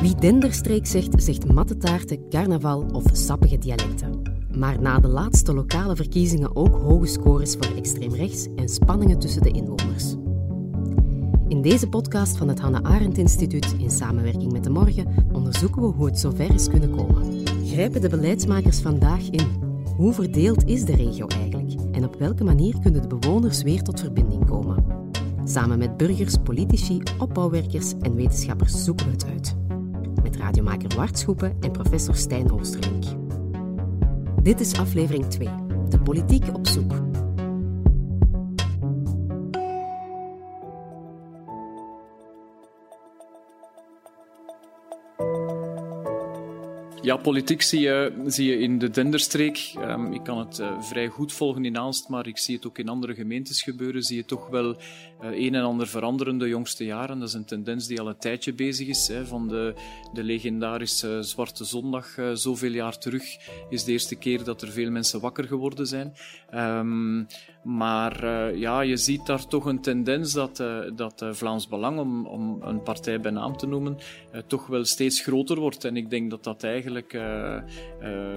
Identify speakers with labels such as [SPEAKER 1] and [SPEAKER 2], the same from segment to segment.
[SPEAKER 1] Wie Denderstreek zegt, zegt mattetaarten, carnaval of sappige dialecten. Maar na de laatste lokale verkiezingen ook hoge scores voor extreem rechts en spanningen tussen de inwoners. In deze podcast van het Hannah Arendt Instituut in samenwerking met De Morgen onderzoeken we hoe het zover is kunnen komen. Grijpen de beleidsmakers vandaag in? Hoe verdeeld is de regio eigenlijk? En op welke manier kunnen de bewoners weer tot verbinding komen? Samen met burgers, politici, opbouwwerkers en wetenschappers zoeken we het uit. Met radiomaker Wart Schoepen en professor Stijn Oosterlink. Dit is aflevering 2, de politiek op zoek.
[SPEAKER 2] Ja, politiek zie je, zie je in de Denderstreek. Um, ik kan het uh, vrij goed volgen in Aalst, maar ik zie het ook in andere gemeentes gebeuren. Zie je toch wel uh, een en ander veranderen de jongste jaren. Dat is een tendens die al een tijdje bezig is. Hè. Van de, de legendarische Zwarte Zondag, uh, zoveel jaar terug, is de eerste keer dat er veel mensen wakker geworden zijn. Um, maar ja, je ziet daar toch een tendens dat, dat Vlaams Belang, om, om een partij bij naam te noemen, toch wel steeds groter wordt. En ik denk dat dat eigenlijk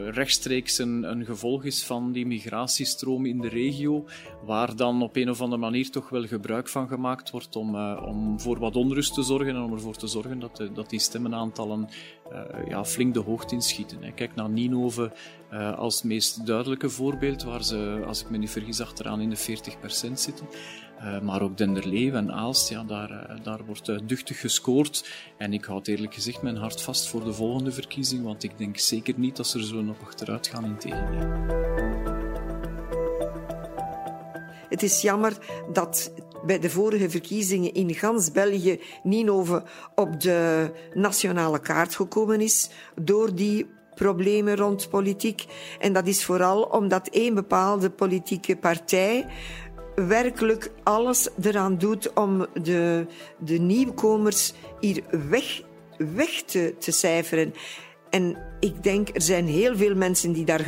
[SPEAKER 2] rechtstreeks een, een, gevolg is van die migratiestroom in de regio, waar dan op een of andere manier toch wel gebruik van gemaakt wordt om, om voor wat onrust te zorgen en om ervoor te zorgen dat, de, dat die stemmenaantallen ja, flink de hoogte inschieten. Hè. Kijk naar Ninove als het meest duidelijke voorbeeld, waar ze, als ik me niet vergis, achteraan in de 40% zitten. Uh, maar ook Denderleeuw en Aalst, ja, daar, daar wordt duchtig gescoord. En ik houd eerlijk gezegd mijn hart vast voor de volgende verkiezing, want ik denk zeker niet dat ze er zo nog achteruit gaan in tegendeel.
[SPEAKER 3] Het is jammer dat bij de vorige verkiezingen in gans België Ninove op de nationale kaart gekomen is door die problemen rond politiek. En dat is vooral omdat één bepaalde politieke partij werkelijk alles eraan doet om de, de nieuwkomers hier weg, weg te, te cijferen. En ik denk, er zijn heel veel mensen die daar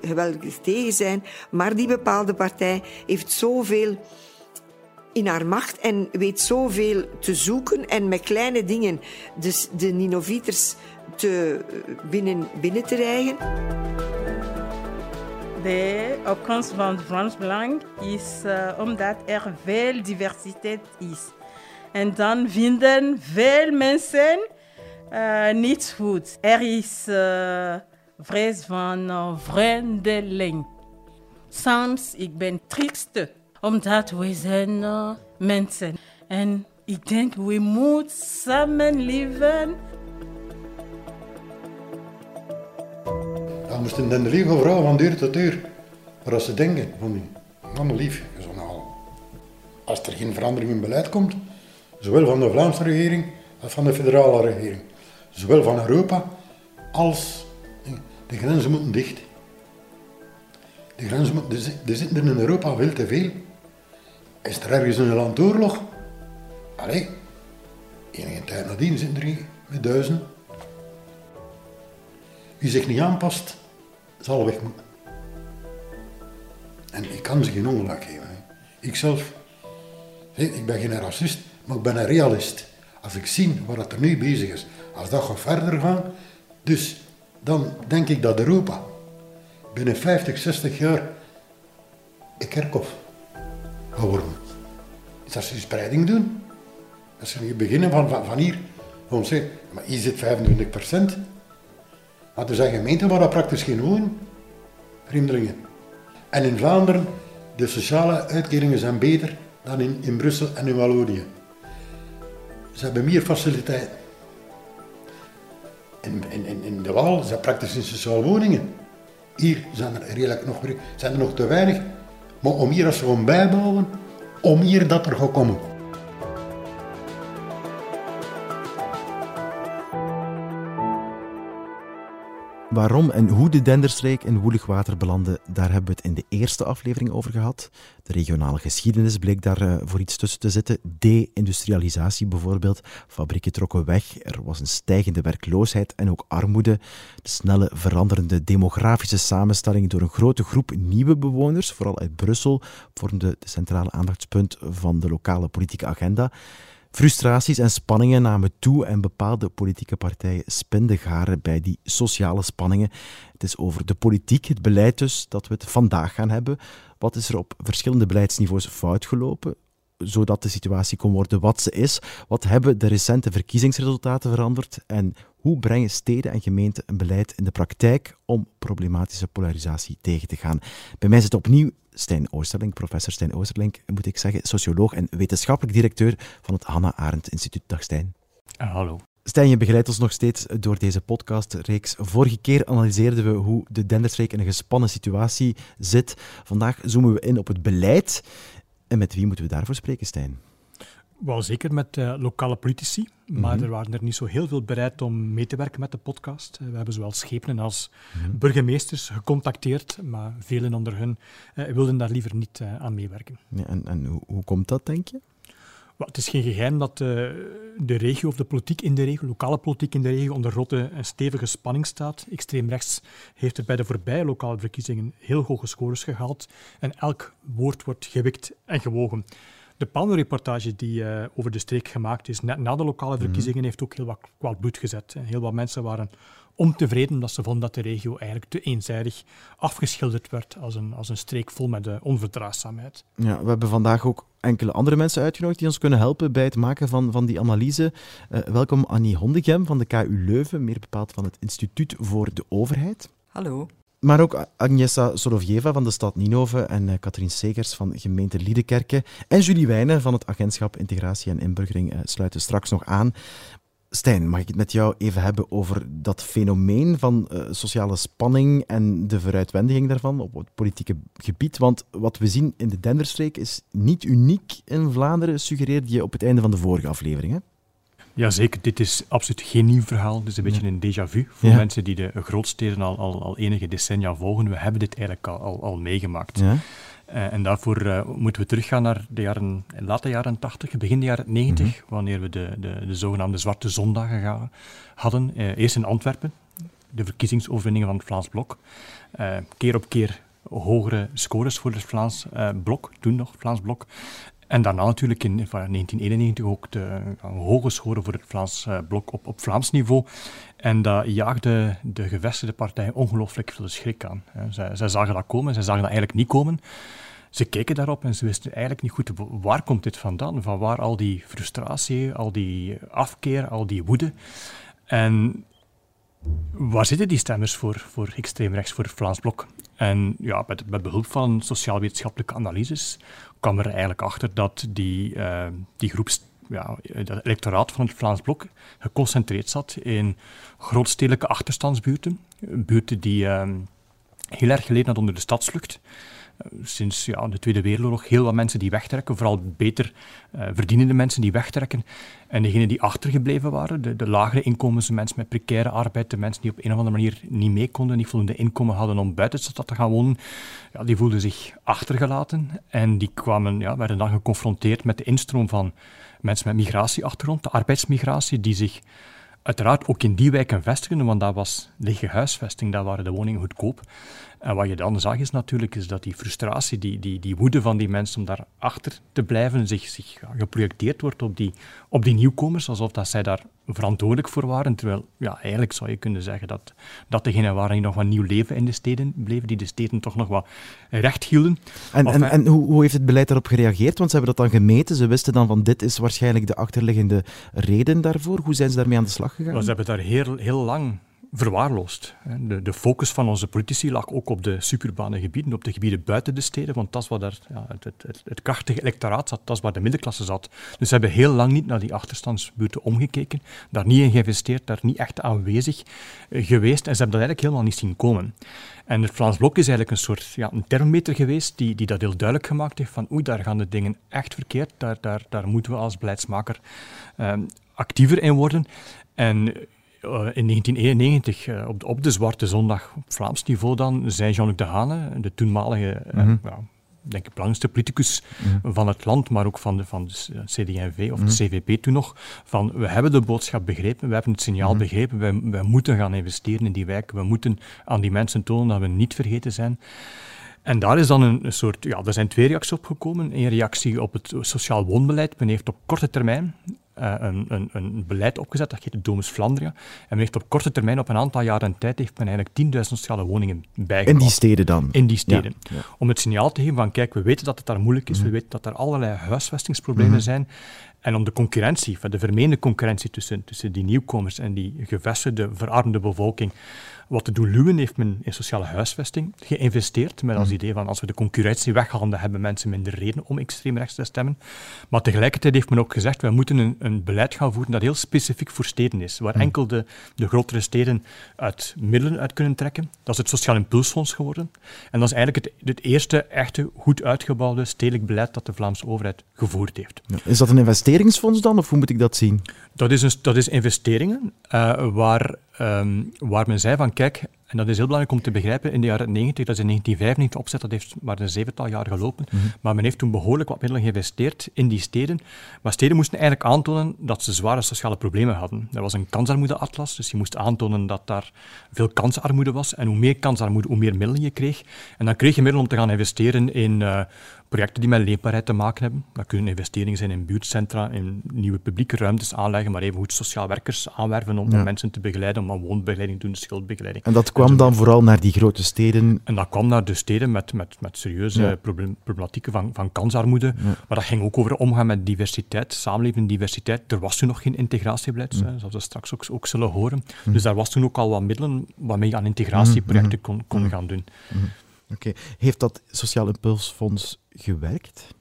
[SPEAKER 3] geweldig tegen zijn, maar die bepaalde partij heeft zoveel in haar macht en weet zoveel te zoeken en met kleine dingen dus de Ninoviters te binnen, binnen te rijgen.
[SPEAKER 4] De opkomst van Frans Belang is uh, omdat er veel diversiteit is. En dan vinden veel mensen uh, niet goed. Er is uh, vrees van vreemdeling. Soms ik ben triest omdat we zijn mensen. En ik denk we moeten samen leven.
[SPEAKER 5] Dan moesten de lieve vrouw van deur tot deur. Maar als ze denken van, allemaal lief, nou, als er geen verandering in beleid komt, zowel van de Vlaamse regering als van de federale regering, zowel van Europa als de grenzen moeten dicht. De grenzen moeten, er zitten in Europa veel te veel. Is er ergens een landoorlog? Allee, enige tijd nadien zitten er met duizenden. Wie zich niet aanpast, zal weg moeten. En ik kan ze geen ongelijk geven. Ikzelf, ik ben geen racist, maar ik ben een realist. Als ik zie wat er nu bezig is, als dat gaat verder gaan, dus dan denk ik dat Europa binnen 50, 60 jaar een kerkhof gaat worden. Dus als ze spreiding doen, als ze beginnen van, van, hier, gewoon zeggen, maar hier zit 25 procent, maar er zijn gemeenten waar dat praktisch geen wonen, vreemdelingen. En in Vlaanderen, de sociale uitkeringen zijn beter dan in, in Brussel en in Wallonië. Ze hebben meer faciliteiten. In, in, in de Waal zijn praktisch in sociale woningen. Hier zijn er redelijk nog, zijn er nog te weinig. Maar om hier als we gewoon bijbouwen, om hier dat er gaat komen.
[SPEAKER 6] Waarom en hoe de Denderstreek in woelig water belandde, daar hebben we het in de eerste aflevering over gehad. De regionale geschiedenis bleek daar uh, voor iets tussen te zitten. De-industrialisatie bijvoorbeeld. Fabrieken trokken weg, er was een stijgende werkloosheid en ook armoede. De snelle veranderende demografische samenstelling door een grote groep nieuwe bewoners, vooral uit Brussel, vormde de centrale aandachtspunt van de lokale politieke agenda. Frustraties en spanningen namen toe en bepaalde politieke partijen spinden garen bij die sociale spanningen. Het is over de politiek, het beleid dus, dat we het vandaag gaan hebben. Wat is er op verschillende beleidsniveaus fout gelopen? Zodat de situatie kon worden wat ze is. Wat hebben de recente verkiezingsresultaten veranderd en hoe brengen steden en gemeenten een beleid in de praktijk om problematische polarisatie tegen te gaan? Bij mij zit opnieuw Stijn Oosterlink, professor Stijn Oosterlink, moet ik zeggen, socioloog en wetenschappelijk directeur van het Hannah Arendt Instituut. Dag Stijn.
[SPEAKER 7] Uh, hallo.
[SPEAKER 6] Stijn, je begeleidt ons nog steeds door deze podcastreeks. Vorige keer analyseerden we hoe de Denderstreek in een gespannen situatie zit. Vandaag zoomen we in op het beleid. En met wie moeten we daarvoor spreken, Stijn?
[SPEAKER 7] Wel zeker met uh, lokale politici, maar mhm. er waren er niet zo heel veel bereid om mee te werken met de podcast. Uh, we hebben zowel schepenen als mhm. burgemeesters gecontacteerd, maar velen onder hen uh, wilden daar liever niet aan meewerken.
[SPEAKER 6] Ja, en en hoe, hoe komt dat, denk je?
[SPEAKER 7] Het is geen geheim dat de regio of de politiek in de regio, lokale politiek in de regio, onder rotte en stevige spanning staat. Extreem rechts heeft er bij de voorbije lokale verkiezingen heel hoge scores gehaald en elk woord wordt gewikt en gewogen. De panelreportage die uh, over de streek gemaakt is, net na de lokale mhm. verkiezingen, heeft ook heel wat kwaad bloed gezet. En heel wat mensen waren ontevreden omdat ze vonden dat de regio eigenlijk te eenzijdig afgeschilderd werd als een, als een streek vol met uh, onverdraagzaamheid.
[SPEAKER 6] Ja, we hebben vandaag ook enkele andere mensen uitgenodigd die ons kunnen helpen bij het maken van, van die analyse. Uh, welkom Annie Hondegem van de KU Leuven, meer bepaald van het Instituut voor de Overheid.
[SPEAKER 8] Hallo.
[SPEAKER 6] Maar ook Agnesa Solovjeva van de stad Ninove en uh, Katrien Segers van gemeente Liedekerke en Julie Wijnen van het agentschap Integratie en Inburgering sluiten straks nog aan. Stijn, mag ik het met jou even hebben over dat fenomeen van uh, sociale spanning en de vooruitwendiging daarvan op het politieke gebied? Want wat we zien in de Denderstreek is niet uniek in Vlaanderen, suggereerde je op het einde van de vorige aflevering. Hè?
[SPEAKER 7] Jazeker, dit is absoluut geen nieuw verhaal. Het is een beetje een déjà vu voor mensen die de grootsteden al, al, al, enige decennia volgen. We hebben dit eigenlijk al, al, al meegemaakt. Ja. Uh, en daarvoor uh, moeten we teruggaan naar de jaren, late jaren 80, begin de jaren 90, mm -hmm. wanneer we de, de, de zogenaamde Zwarte Zondagen hadden. Uh, eerst in Antwerpen, de verkiezingsoverwinningen van het Vlaams Blok. keer op keer hogere scores voor het Vlaams Blok, toen nog Vlaams Blok. En daarna natuurlijk in 1991 ook de hoge score voor het Vlaams uh, blok op, op Vlaams niveau. En dat jaagde de gevestigde partijen ongelooflijk veel schrik aan. Zij, zij zagen dat komen, zij zagen dat eigenlijk niet komen. Ze keken daarop en ze wisten eigenlijk niet goed waar komt dit vandaan. Van waar al die frustratie, al die afkeer, al die woede. En waar zitten die stemmers voor, voor extreem rechts, voor het Vlaams blok? En ja, met, met behulp van sociaal-wetenschappelijke analyses kwam er eigenlijk achter dat die, uh, die groep, ja, dat electoraat van het Vlaams Blok geconcentreerd zat in grootstedelijke achterstandsbuurten. Buurten die uh, heel erg geleden hadden onder de stadsvlucht sinds ja, de Tweede Wereldoorlog heel wat mensen die wegtrekken, vooral beter uh, verdienende mensen die wegtrekken. En degenen die achtergebleven waren, de, de lagere inkomens, mensen met precaire arbeid, de mensen die op een of andere manier niet mee konden, niet voldoende inkomen hadden om buiten de stad te gaan wonen, ja, die voelden zich achtergelaten. En die kwamen, ja, werden dan geconfronteerd met de instroom van mensen met migratieachtergrond, de arbeidsmigratie, die zich uiteraard ook in die wijken vestigen, want dat was lege huisvesting, daar waren de woningen goedkoop. En wat je dan zag is natuurlijk is dat die frustratie, die, die, die woede van die mensen om daar achter te blijven, zich, zich geprojecteerd wordt op die, op die nieuwkomers, alsof dat zij daar verantwoordelijk voor waren. Terwijl, ja, eigenlijk zou je kunnen zeggen dat, dat degenen waren die nog wat nieuw leven in de steden bleven, die de steden toch nog wat recht hielden.
[SPEAKER 6] En, en, en hoe, hoe heeft het beleid daarop gereageerd? Want ze hebben dat dan gemeten, ze wisten dan van dit is waarschijnlijk de achterliggende reden daarvoor. Hoe zijn ze daarmee aan de slag gegaan?
[SPEAKER 7] ze hebben daar heel, heel lang verwaarloosd. De, de, focus van onze politici lag ook op de suburbane gebieden, op de gebieden buiten de steden, want dat is waar daar, ja, het, het, het, krachtige electoraat zat, dat is waar de middenklasse zat. Dus ze hebben heel lang niet naar die achterstandsbuurten omgekeken, daar niet in geïnvesteerd, daar niet echt aanwezig eh, geweest en ze hebben dat eigenlijk helemaal niet zien komen. En het Vlaams Blok is eigenlijk een soort ja, een thermometer geweest die, die dat heel duidelijk gemaakt heeft van oei, daar gaan de dingen echt verkeerd, daar, daar, daar moeten we als beleidsmaker um, actiever in worden. En in 1991, uh, eh, op, de, op de Zwarte Zondag, op Vlaams niveau dan, zei Jean-Luc de Hane, de toenmalige, mm ja, denk ik, belangrijkste politicus mhm. van het land, maar ook van de, van de CD&V of de mhm. CVP toen nog, van we hebben de boodschap begrepen, we hebben het signaal mhm. begrepen, wij, wij moeten gaan investeren in die wijk, we moeten aan die mensen tonen dat we niet vergeten zijn. En daar is dan een, soort, ja, er zijn twee reacties op gekomen. Een reactie op het sociaal woonbeleid. Men heeft op korte termijn uh, een, een, een, beleid opgezet, dat heet de Domus Flandria. En men heeft op korte termijn, op een aantal jaren tijd, heeft men eigenlijk 10.000 sociale woningen bijgebouwd.
[SPEAKER 6] In die steden dan?
[SPEAKER 7] In die steden. Om het signaal te geven van, kijk, we weten dat het daar moeilijk is, we mhm. weten dat er allerlei huisvestingsproblemen mhm. zijn. En om de concurrentie, de vermeende concurrentie tussen, tussen die nieuwkomers en die gevestigde, verarmde bevolking, wat te doen luwen, heeft men in sociale huisvesting geïnvesteerd, met als mm. idee van als we de concurrentie weghalen, dan hebben mensen minder reden om extreem rechts te stemmen. Maar tegelijkertijd heeft men ook gezegd, wij moeten een, een beleid gaan voeren dat heel specifiek voor steden is, waar mm. enkel de, de grotere steden uit middelen uit kunnen trekken. Dat is het Sociaal Impulsfonds geworden. En dat is eigenlijk het, het eerste echte goed uitgebouwde stedelijk beleid dat de Vlaamse overheid gevoerd heeft.
[SPEAKER 6] Is dat een investeringsfonds dan, of hoe moet ik dat zien?
[SPEAKER 7] Dat is, een, dat is investeringen uh, waar um, waar men zei van kijk, en dat is heel belangrijk om te begrijpen, in de jaren 90, dat is in 1995 opzet, dat heeft maar een zevental jaar gelopen, mhm. maar men heeft toen behoorlijk wat middelen geïnvesteerd in die steden. Maar steden moesten eigenlijk aantonen dat ze zware sociale problemen hadden. Er was een kansarmoedeatlas, dus je moest aantonen dat daar veel kansarmoede was. En hoe meer kansarmoede, hoe meer middelen je kreeg. En dan kreeg je middelen om te gaan investeren in uh, projecten die met leefbaarheid te maken hebben. Dat kunnen investeringen zijn in buurtcentra, in nieuwe publieke ruimtes aanleggen, maar even goed sociaal werkers aanwerven om, mensen te begeleiden, om woonbegeleiding te doen, schuldbegeleiding.
[SPEAKER 6] En dat kwam dan vooral naar die grote steden?
[SPEAKER 7] En dat kwam naar de steden met, met, met serieuze problematieken van, van kansarmoede. Maar dat ging ook over omgaan met diversiteit, samenleving diversiteit. Er was toen nog geen integratiebeleid, zoals we straks ook, ook zullen horen. Dus daar was toen ook al wat middelen waarmee je aan integratieprojecten kon, kon gaan doen.
[SPEAKER 6] Oké. Heeft dat Sociaal Impulsfonds gewerkt?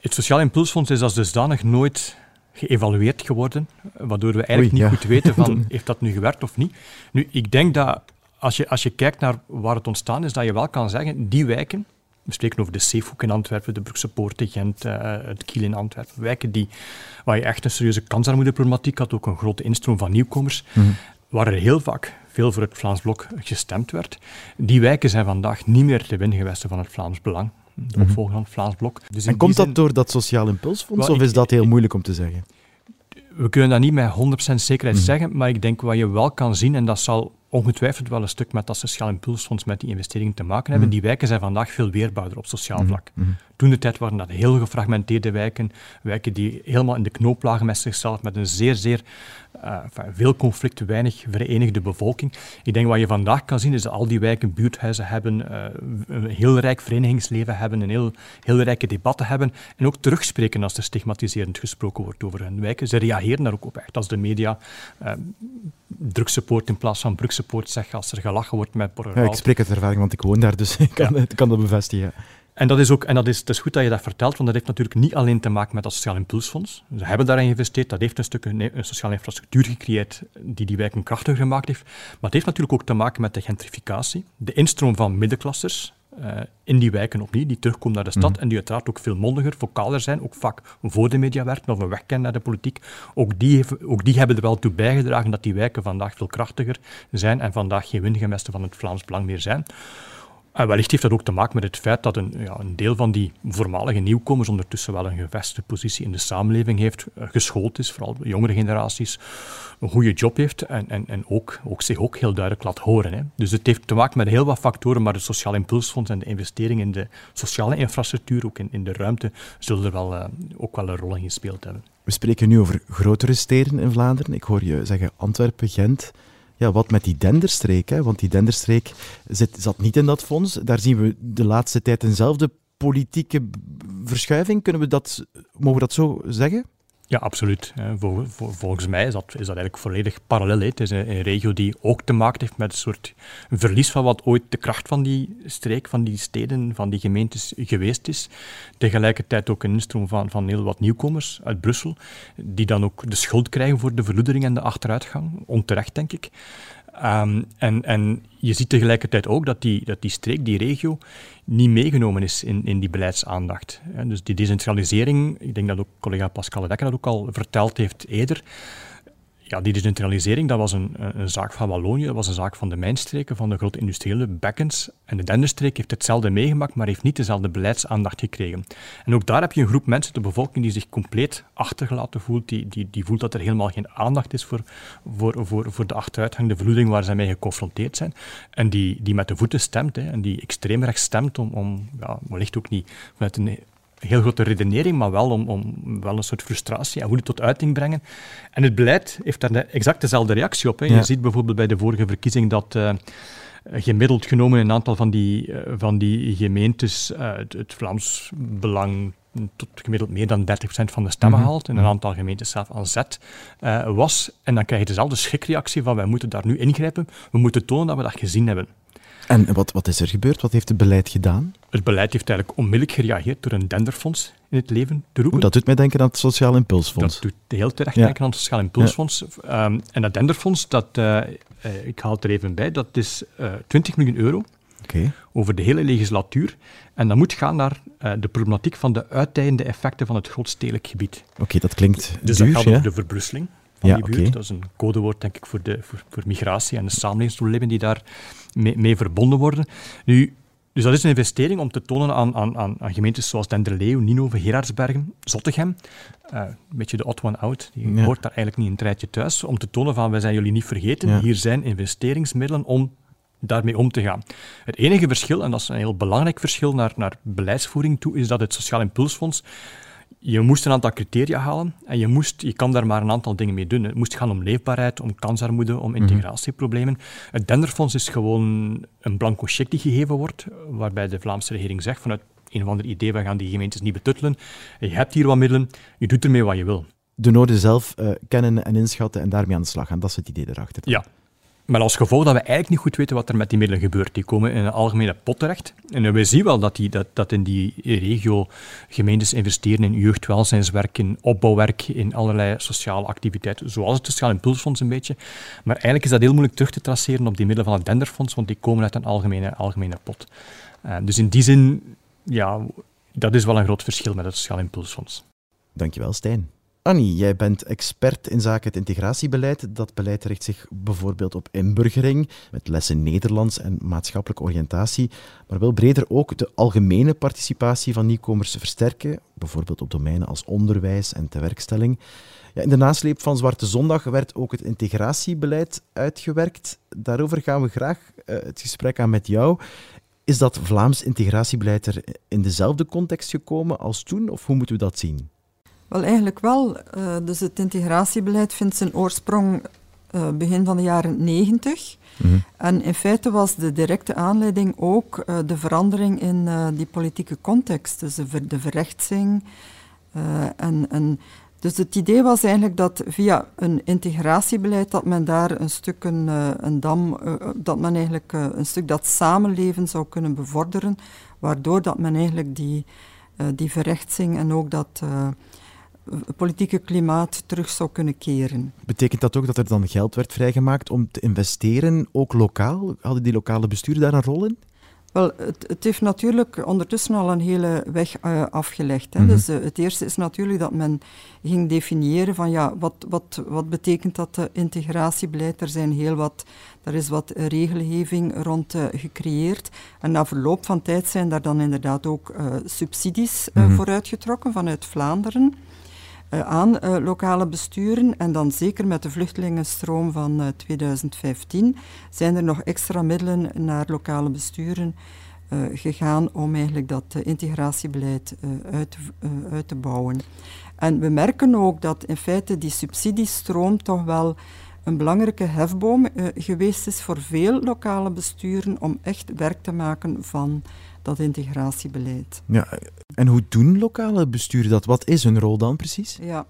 [SPEAKER 7] Het Sociaal Impulsfonds is als dusdanig nooit geëvalueerd geworden, waardoor we eigenlijk niet goed weten van heeft dat nu gewerkt of niet. Nu, ik denk dat als je, als je kijkt naar waar het ontstaan is, dat je wel kan zeggen, die wijken, we spreken over de Zeehoek in Antwerpen, de Brugse Poort Gent, uh, het Kiel in Antwerpen, wijken die, waar je echt een serieuze kansarmoedeproblematiek had, ook een grote instroom van nieuwkomers, mm waar er heel vaak veel voor het Vlaams Blok gestemd werd. Die wijken zijn vandaag niet meer de wingewesten van het Vlaams Belang, de mhm. opvolger van het Vlaams Blok.
[SPEAKER 6] Dus en komt dat door dat Sociaal Impulsfonds, of is dat heel moeilijk om te zeggen?
[SPEAKER 7] We kunnen dat niet met 100% zekerheid mhm. zeggen, maar ik denk wat je wel kan zien, en dat zal ongetwijfeld wel een stuk met dat sociaal impulsfonds, met die investeringen te maken hebben. Mhm. Die wijken zijn vandaag veel weerbaarder op sociaal vlak. Toen de tijd waren dat heel gefragmenteerde wijken, wijken die helemaal in de knoop lagen met zichzelf, met een zeer, zeer uh, veel conflicten, weinig verenigde bevolking. Ik denk wat je vandaag kan zien is dat al die wijken buurthuizen hebben, uh, een heel rijk verenigingsleven hebben, een heel, heel rijke debatten hebben en ook terugspreken als er stigmatiserend gesproken wordt over hun wijken. Ze reageren daar ook op echt als de media uh, drugsupport in plaats van brugsupport zeggen als er gelachen wordt met
[SPEAKER 6] ja, Ik spreek uit ervaring, want ik woon daar, dus ik kan, ja. kan dat bevestigen.
[SPEAKER 7] En dat is ook, en dat is, het is goed dat je dat vertelt, want dat heeft natuurlijk niet alleen te maken met dat Sociaal Impulsfonds. Ze hebben daarin geïnvesteerd, dat heeft een stuk een, sociale infrastructuur gecreëerd die die wijken krachtiger gemaakt heeft. Maar het heeft natuurlijk ook te maken met de gentrificatie, de instroom van middenklassers uh, in die wijken opnieuw, die terugkomen naar de stad mhm. en die uiteraard ook veel mondiger, vocaler zijn, ook vaak voor de media werken of een weg kennen naar de politiek. Ook die, ook die hebben er wel toe bijgedragen dat die wijken vandaag veel krachtiger zijn en vandaag geen wingemesten van het Vlaams Belang meer zijn. En wellicht heeft dat ook te maken met het feit dat een, ja, een deel van die voormalige nieuwkomers ondertussen wel een gevestigde positie in de samenleving heeft, uh, geschoold is, vooral de jongere generaties, een goede job heeft en, en, en ook, ook zich ook heel duidelijk laat horen. Hè. Dus het heeft te maken met heel wat factoren, maar het Sociaal Impulsfonds en de investering in de sociale infrastructuur, ook in, in de ruimte, zullen er wel, uh, ook wel een rol in gespeeld hebben.
[SPEAKER 6] We spreken nu over grotere steden in Vlaanderen. Ik hoor je zeggen Antwerpen, Gent ja, wat met die Denderstreek, want die Denderstreek zit, zat niet in dat fonds. Daar zien we de laatste tijd eenzelfde politieke verschuiving. Kunnen we dat, mogen we dat zo zeggen?
[SPEAKER 7] Ja, absoluut. volgens mij is dat, is dat eigenlijk volledig parallel. Het is een, regio die ook te maken heeft met een soort verlies van wat ooit de kracht van die streek, van die steden, van die gemeentes geweest is. Tegelijkertijd ook een instroom van, van heel wat nieuwkomers uit Brussel, die dan ook de schuld krijgen voor de verloedering en de achteruitgang. Onterecht, denk ik. Um, en, en je ziet tegelijkertijd ook dat die, dat die streek, die regio, niet meegenomen is in, in die beleidsaandacht. Dus die decentralisering, ik denk dat ook collega Pascal Dekker dat ook al verteld heeft eerder, ja, die decentralisering, dat was een, een, zaak van Wallonië, dat was een zaak van de mijnstreken, van de grote industriële bekkens. En de Denderstreek heeft hetzelfde meegemaakt, maar heeft niet dezelfde beleidsaandacht gekregen. En ook daar heb je een groep mensen, de bevolking, die zich compleet achtergelaten voelt, die, die, die voelt dat er helemaal geen aandacht is voor, voor, voor, voor de achteruitgang, de verloedering waar zij mee geconfronteerd zijn. En die, die met de voeten stemt, hè, en die extreemrecht stemt om, om ja, wellicht ook niet vanuit een heel grote redenering, maar wel om, om wel een soort frustratie en woede tot uiting brengen. En het beleid heeft daar exact dezelfde reactie op. Hè. Je ziet bijvoorbeeld bij de vorige verkiezing dat uh, gemiddeld genomen een aantal van die, uh, van die gemeentes uh, het, het, Vlaams Belang tot gemiddeld meer dan 30% van de stemmen mm haalt. En een aantal gemeentes zelf aan zet was. En dan krijg je dezelfde schrikreactie van wij moeten daar nu ingrijpen. We moeten tonen dat we dat gezien hebben.
[SPEAKER 6] En wat, wat is er gebeurd? Wat heeft het beleid gedaan?
[SPEAKER 7] Het beleid heeft eigenlijk onmiddellijk gereageerd door een denderfonds in het leven te roepen.
[SPEAKER 6] dat doet mij denken aan het Sociaal Impulsfonds.
[SPEAKER 7] Dat doet heel terecht denken aan het Sociaal Impulsfonds. Ja. Um, en dat denderfonds, dat, uh, uh, ik haal het er even bij, dat is uh, 20 miljoen euro
[SPEAKER 6] okay.
[SPEAKER 7] over de hele legislatuur. En dat moet gaan naar uh, de problematiek van de uitdijende effecten van het grootstedelijk gebied.
[SPEAKER 6] Oké, okay, dat klinkt
[SPEAKER 7] Dus
[SPEAKER 6] duur,
[SPEAKER 7] dat gaat
[SPEAKER 6] ja?
[SPEAKER 7] over de verbrusseling van
[SPEAKER 6] Ja,
[SPEAKER 7] die buurt. Dat is een codewoord, denk ik, voor, de, voor, voor migratie en de samenlevingsproblemen die daar mee, mee verbonden worden. Nu, dus dat is een investering om te tonen aan, aan, aan, aan gemeentes zoals Denderleeuw, Ninove, Gerardsbergen, Zottegem, eh, een beetje de odd one out, die
[SPEAKER 6] Ja.
[SPEAKER 7] hoort daar eigenlijk niet een treitje thuis, om te tonen van, wij zijn jullie niet vergeten,
[SPEAKER 6] Ja.
[SPEAKER 7] hier zijn investeringsmiddelen om daarmee om te gaan. Het enige verschil, en dat is een heel belangrijk verschil naar, naar beleidsvoering toe, is dat het Sociaal Impulsfonds je moest een aantal criteria halen en je, moest, je kan daar maar een aantal dingen mee doen. Het moest gaan om leefbaarheid, om kansarmoede, om integratieproblemen. Het Denderfonds is gewoon een blanco cheque die gegeven wordt, waarbij de Vlaamse regering zegt vanuit een of ander idee, we gaan die gemeentes niet betuttelen. Je hebt hier wat middelen, je doet ermee wat je wil.
[SPEAKER 6] De noorden zelf eh, kennen en inschatten en daarmee aan de slag gaan. Dat is het idee erachter.
[SPEAKER 7] Ja. Maar als gevolg dat we eigenlijk niet goed weten wat er met die middelen gebeurt. Die komen in een algemene pot terecht. En we zien wel dat, die, dat, dat in die regio gemeentes investeren in jeugdwelzijnswerk, in opbouwwerk, in allerlei sociale activiteiten, zoals het Sociaal Impulsfonds een beetje. Maar eigenlijk is dat heel moeilijk terug te traceren op die middelen van het Denderfonds, want die komen uit een algemene, algemene pot. Uh, dus in die zin, ja, dat is wel een groot verschil met het Sociaal Impulsfonds.
[SPEAKER 6] Dankjewel, Stijn. Annie, jij bent expert in zaken het integratiebeleid. Dat beleid richt zich bijvoorbeeld op inburgering, met lessen Nederlands en maatschappelijke oriëntatie, maar wil breder ook de algemene participatie van nieuwkomers versterken, bijvoorbeeld op domeinen als onderwijs en tewerkstelling. Ja, in de nasleep van Zwarte Zondag werd ook het integratiebeleid uitgewerkt. Daarover gaan we graag uh, het gesprek aan met jou. Is dat Vlaams integratiebeleid er in dezelfde context gekomen als toen, of hoe moeten we dat zien?
[SPEAKER 8] Wel, eigenlijk wel. Uh, dus het integratiebeleid vindt zijn oorsprong uh, begin van de jaren 90.
[SPEAKER 6] Mm-hmm.
[SPEAKER 8] En in feite was de directe aanleiding ook uh, de verandering in die politieke context. Dus de, ver, de verrechtsing. en, en, dus het idee was eigenlijk dat via een integratiebeleid dat men daar een stuk een, een dam, dat men eigenlijk een stuk dat samenleven zou kunnen bevorderen, waardoor dat men eigenlijk die, die verrechtsing en ook dat politieke klimaat terug zou kunnen keren.
[SPEAKER 6] Betekent dat ook dat er dan geld werd vrijgemaakt om te investeren, ook lokaal? Hadden die lokale besturen daar een rol in?
[SPEAKER 8] Wel, het, het heeft natuurlijk ondertussen al een hele weg uh, afgelegd. Hè.
[SPEAKER 6] Mhm.
[SPEAKER 8] Dus uh, het eerste is natuurlijk dat men ging definiëren van ja, wat, wat, wat betekent dat uh, integratiebeleid? Er zijn heel wat, er is wat regelgeving rond gecreëerd. En na verloop van tijd zijn daar dan inderdaad ook subsidies
[SPEAKER 6] Mhm.
[SPEAKER 8] vooruitgetrokken vanuit Vlaanderen. Uh, aan uh, lokale besturen en dan zeker met de vluchtelingenstroom van uh, 2015 zijn er nog extra middelen naar lokale besturen gegaan om eigenlijk dat integratiebeleid uit, uit, te bouwen. En we merken ook dat in feite die subsidiestroom toch wel een belangrijke hefboom geweest is voor veel lokale besturen om echt werk te maken van dat integratiebeleid.
[SPEAKER 6] Ja, en hoe doen lokale besturen dat? Wat is hun rol dan precies?
[SPEAKER 8] Ja,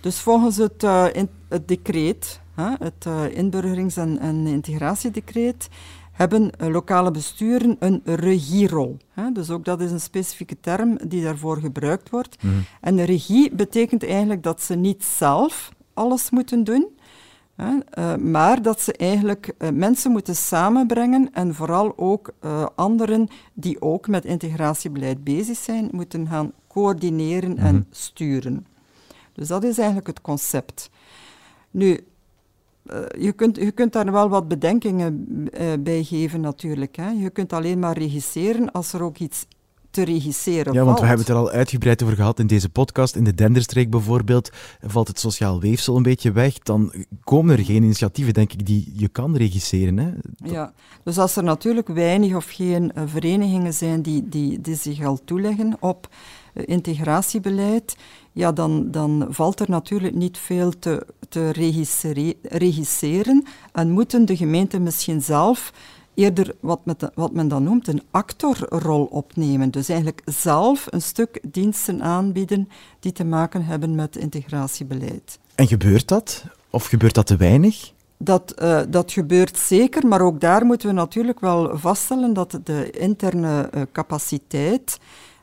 [SPEAKER 8] dus volgens het, uh, in, het decreet, hè, het uh, inburgerings- en, en, integratiedecreet, hebben uh, lokale besturen een regierol. Hè. Dus ook dat is een specifieke term die daarvoor gebruikt wordt.
[SPEAKER 6] Mm.
[SPEAKER 8] En regie betekent eigenlijk dat ze niet zelf alles moeten doen, maar dat ze eigenlijk uh, mensen moeten samenbrengen en vooral ook uh, anderen die ook met integratiebeleid bezig zijn, moeten gaan coördineren
[SPEAKER 6] Mhm.
[SPEAKER 8] en sturen. Dus dat is eigenlijk het concept. Nu, uh, je, kunt, je kunt daar wel wat bedenkingen uh, bij geven natuurlijk. Hè. Je kunt alleen maar regisseren als er ook iets te regisseren
[SPEAKER 6] Ja, want we hebben het er al uitgebreid over gehad in deze podcast. In de Denderstreek bijvoorbeeld valt het sociaal weefsel een beetje weg. Dan komen er geen initiatieven, denk ik, die je kan regisseren. Hè?
[SPEAKER 8] Dat... Ja, dus als er natuurlijk weinig of geen uh, verenigingen zijn die, die, die zich al toeleggen op integratiebeleid, ja, dan, dan valt er natuurlijk niet veel te, te regisseren en moeten de gemeenten misschien zelf eerder wat, met wat men dan noemt een actorrol opnemen. Dus eigenlijk zelf een stuk diensten aanbieden die te maken hebben met integratiebeleid.
[SPEAKER 6] En gebeurt dat? Of gebeurt dat te weinig?
[SPEAKER 8] Dat, uh, dat gebeurt zeker, maar ook daar moeten we natuurlijk wel vaststellen dat de interne uh, capaciteit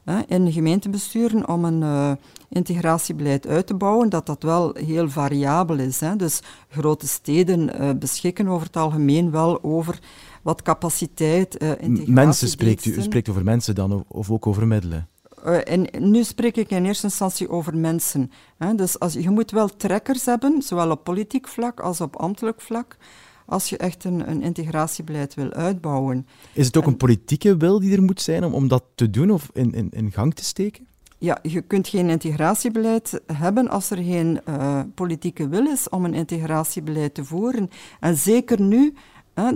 [SPEAKER 8] uh, in gemeentebesturen om een uh, integratiebeleid uit te bouwen, dat dat wel heel variabel is. Hè. Dus grote steden beschikken over het algemeen wel over wat capaciteit. Uh,
[SPEAKER 6] mensen spreekt u, u spreekt over mensen dan, of ook over middelen?
[SPEAKER 8] Uh, en nu spreek ik in eerste instantie over mensen. Hè. Dus als, je moet wel trekkers hebben, zowel op politiek vlak als op ambtelijk vlak, als je echt een, een integratiebeleid wil uitbouwen.
[SPEAKER 6] Is het ook een politieke wil die er moet zijn om, om dat te doen of in, in, in gang te steken?
[SPEAKER 8] Ja, je kunt geen integratiebeleid hebben als er geen uh, politieke wil is om een integratiebeleid te voeren. En zeker nu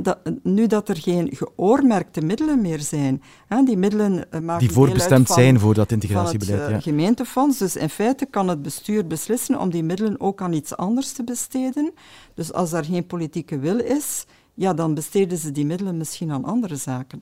[SPEAKER 8] dat, nu dat er geen geoormerkte middelen meer zijn, die middelen
[SPEAKER 6] eh, maken Die voorbestemd zijn voor dat integratiebeleid.
[SPEAKER 8] Van het, uh, gemeentefonds. Dus in feite kan het bestuur beslissen om die middelen ook aan iets anders te besteden. Dus als er geen politieke wil is, ja, dan besteden ze die middelen misschien aan andere zaken.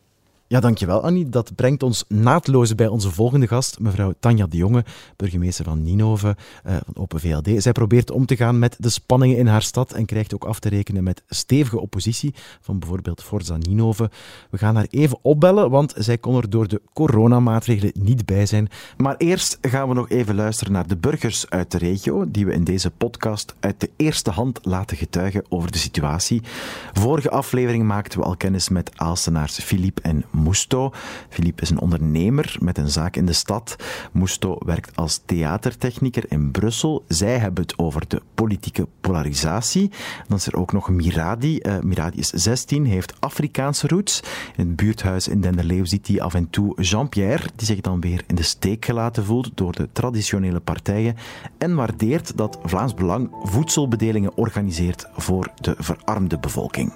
[SPEAKER 6] Ja, dankjewel Annie. Dat brengt ons naadloos bij onze volgende gast, mevrouw Tanja de Jonge, burgemeester van Ninove, uh, van Open VLD. Zij probeert om te gaan met de spanningen in haar stad en krijgt ook af te rekenen met stevige oppositie van bijvoorbeeld Forza Ninove. We gaan haar even opbellen, want zij kon er door de coronamaatregelen niet bij zijn. Maar eerst gaan we nog even luisteren naar de burgers uit de regio, die we in deze podcast uit de eerste hand laten getuigen over de situatie. Vorige aflevering maakten we al kennis met Aalstenaars Philippe en Musto. Philippe is een ondernemer met een zaak in de stad. Musto werkt als theatertechnieker in Brussel. Zij hebben het over de politieke polarisatie. Dan is er ook nog Miradi. Uh, Miradi is 16, heeft Afrikaanse roots. In het buurthuis in Denderleeuw ziet hij af en toe Jean-Pierre, die zich dan weer in de steek gelaten voelt door de traditionele partijen en waardeert dat Vlaams Belang voedselbedelingen organiseert voor de verarmde bevolking.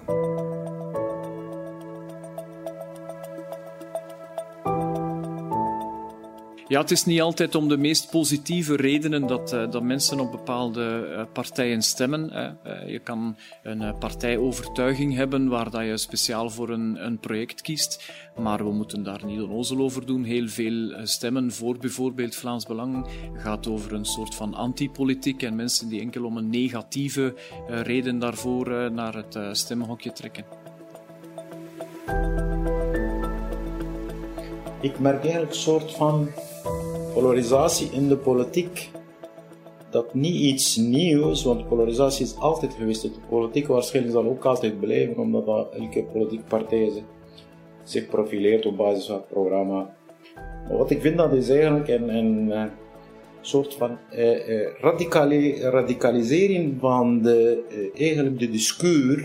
[SPEAKER 2] Ja, het is niet altijd om de meest positieve redenen dat, uh, dat mensen op bepaalde uh, partijen stemmen. Uh, je kan een partijovertuiging hebben waar dat je speciaal voor een, een project kiest. Maar we moeten daar niet onnozel over doen. Heel veel stemmen voor bijvoorbeeld Vlaams Belang gaat over een soort van antipolitiek en mensen die enkel om een negatieve reden daarvoor naar het stemhokje trekken.
[SPEAKER 9] Ik merk eigenlijk een soort van polarisatie in de politiek, dat niet iets nieuws, want polarisatie is altijd geweest. De politiek waarschijnlijk zal ook altijd blijven, omdat dat elke politieke partij zich profileert op basis van het programma. Maar wat ik vind dat is eigenlijk een, een, een soort van eh, eh, radicalisering van de, eh, eigenlijk de discours.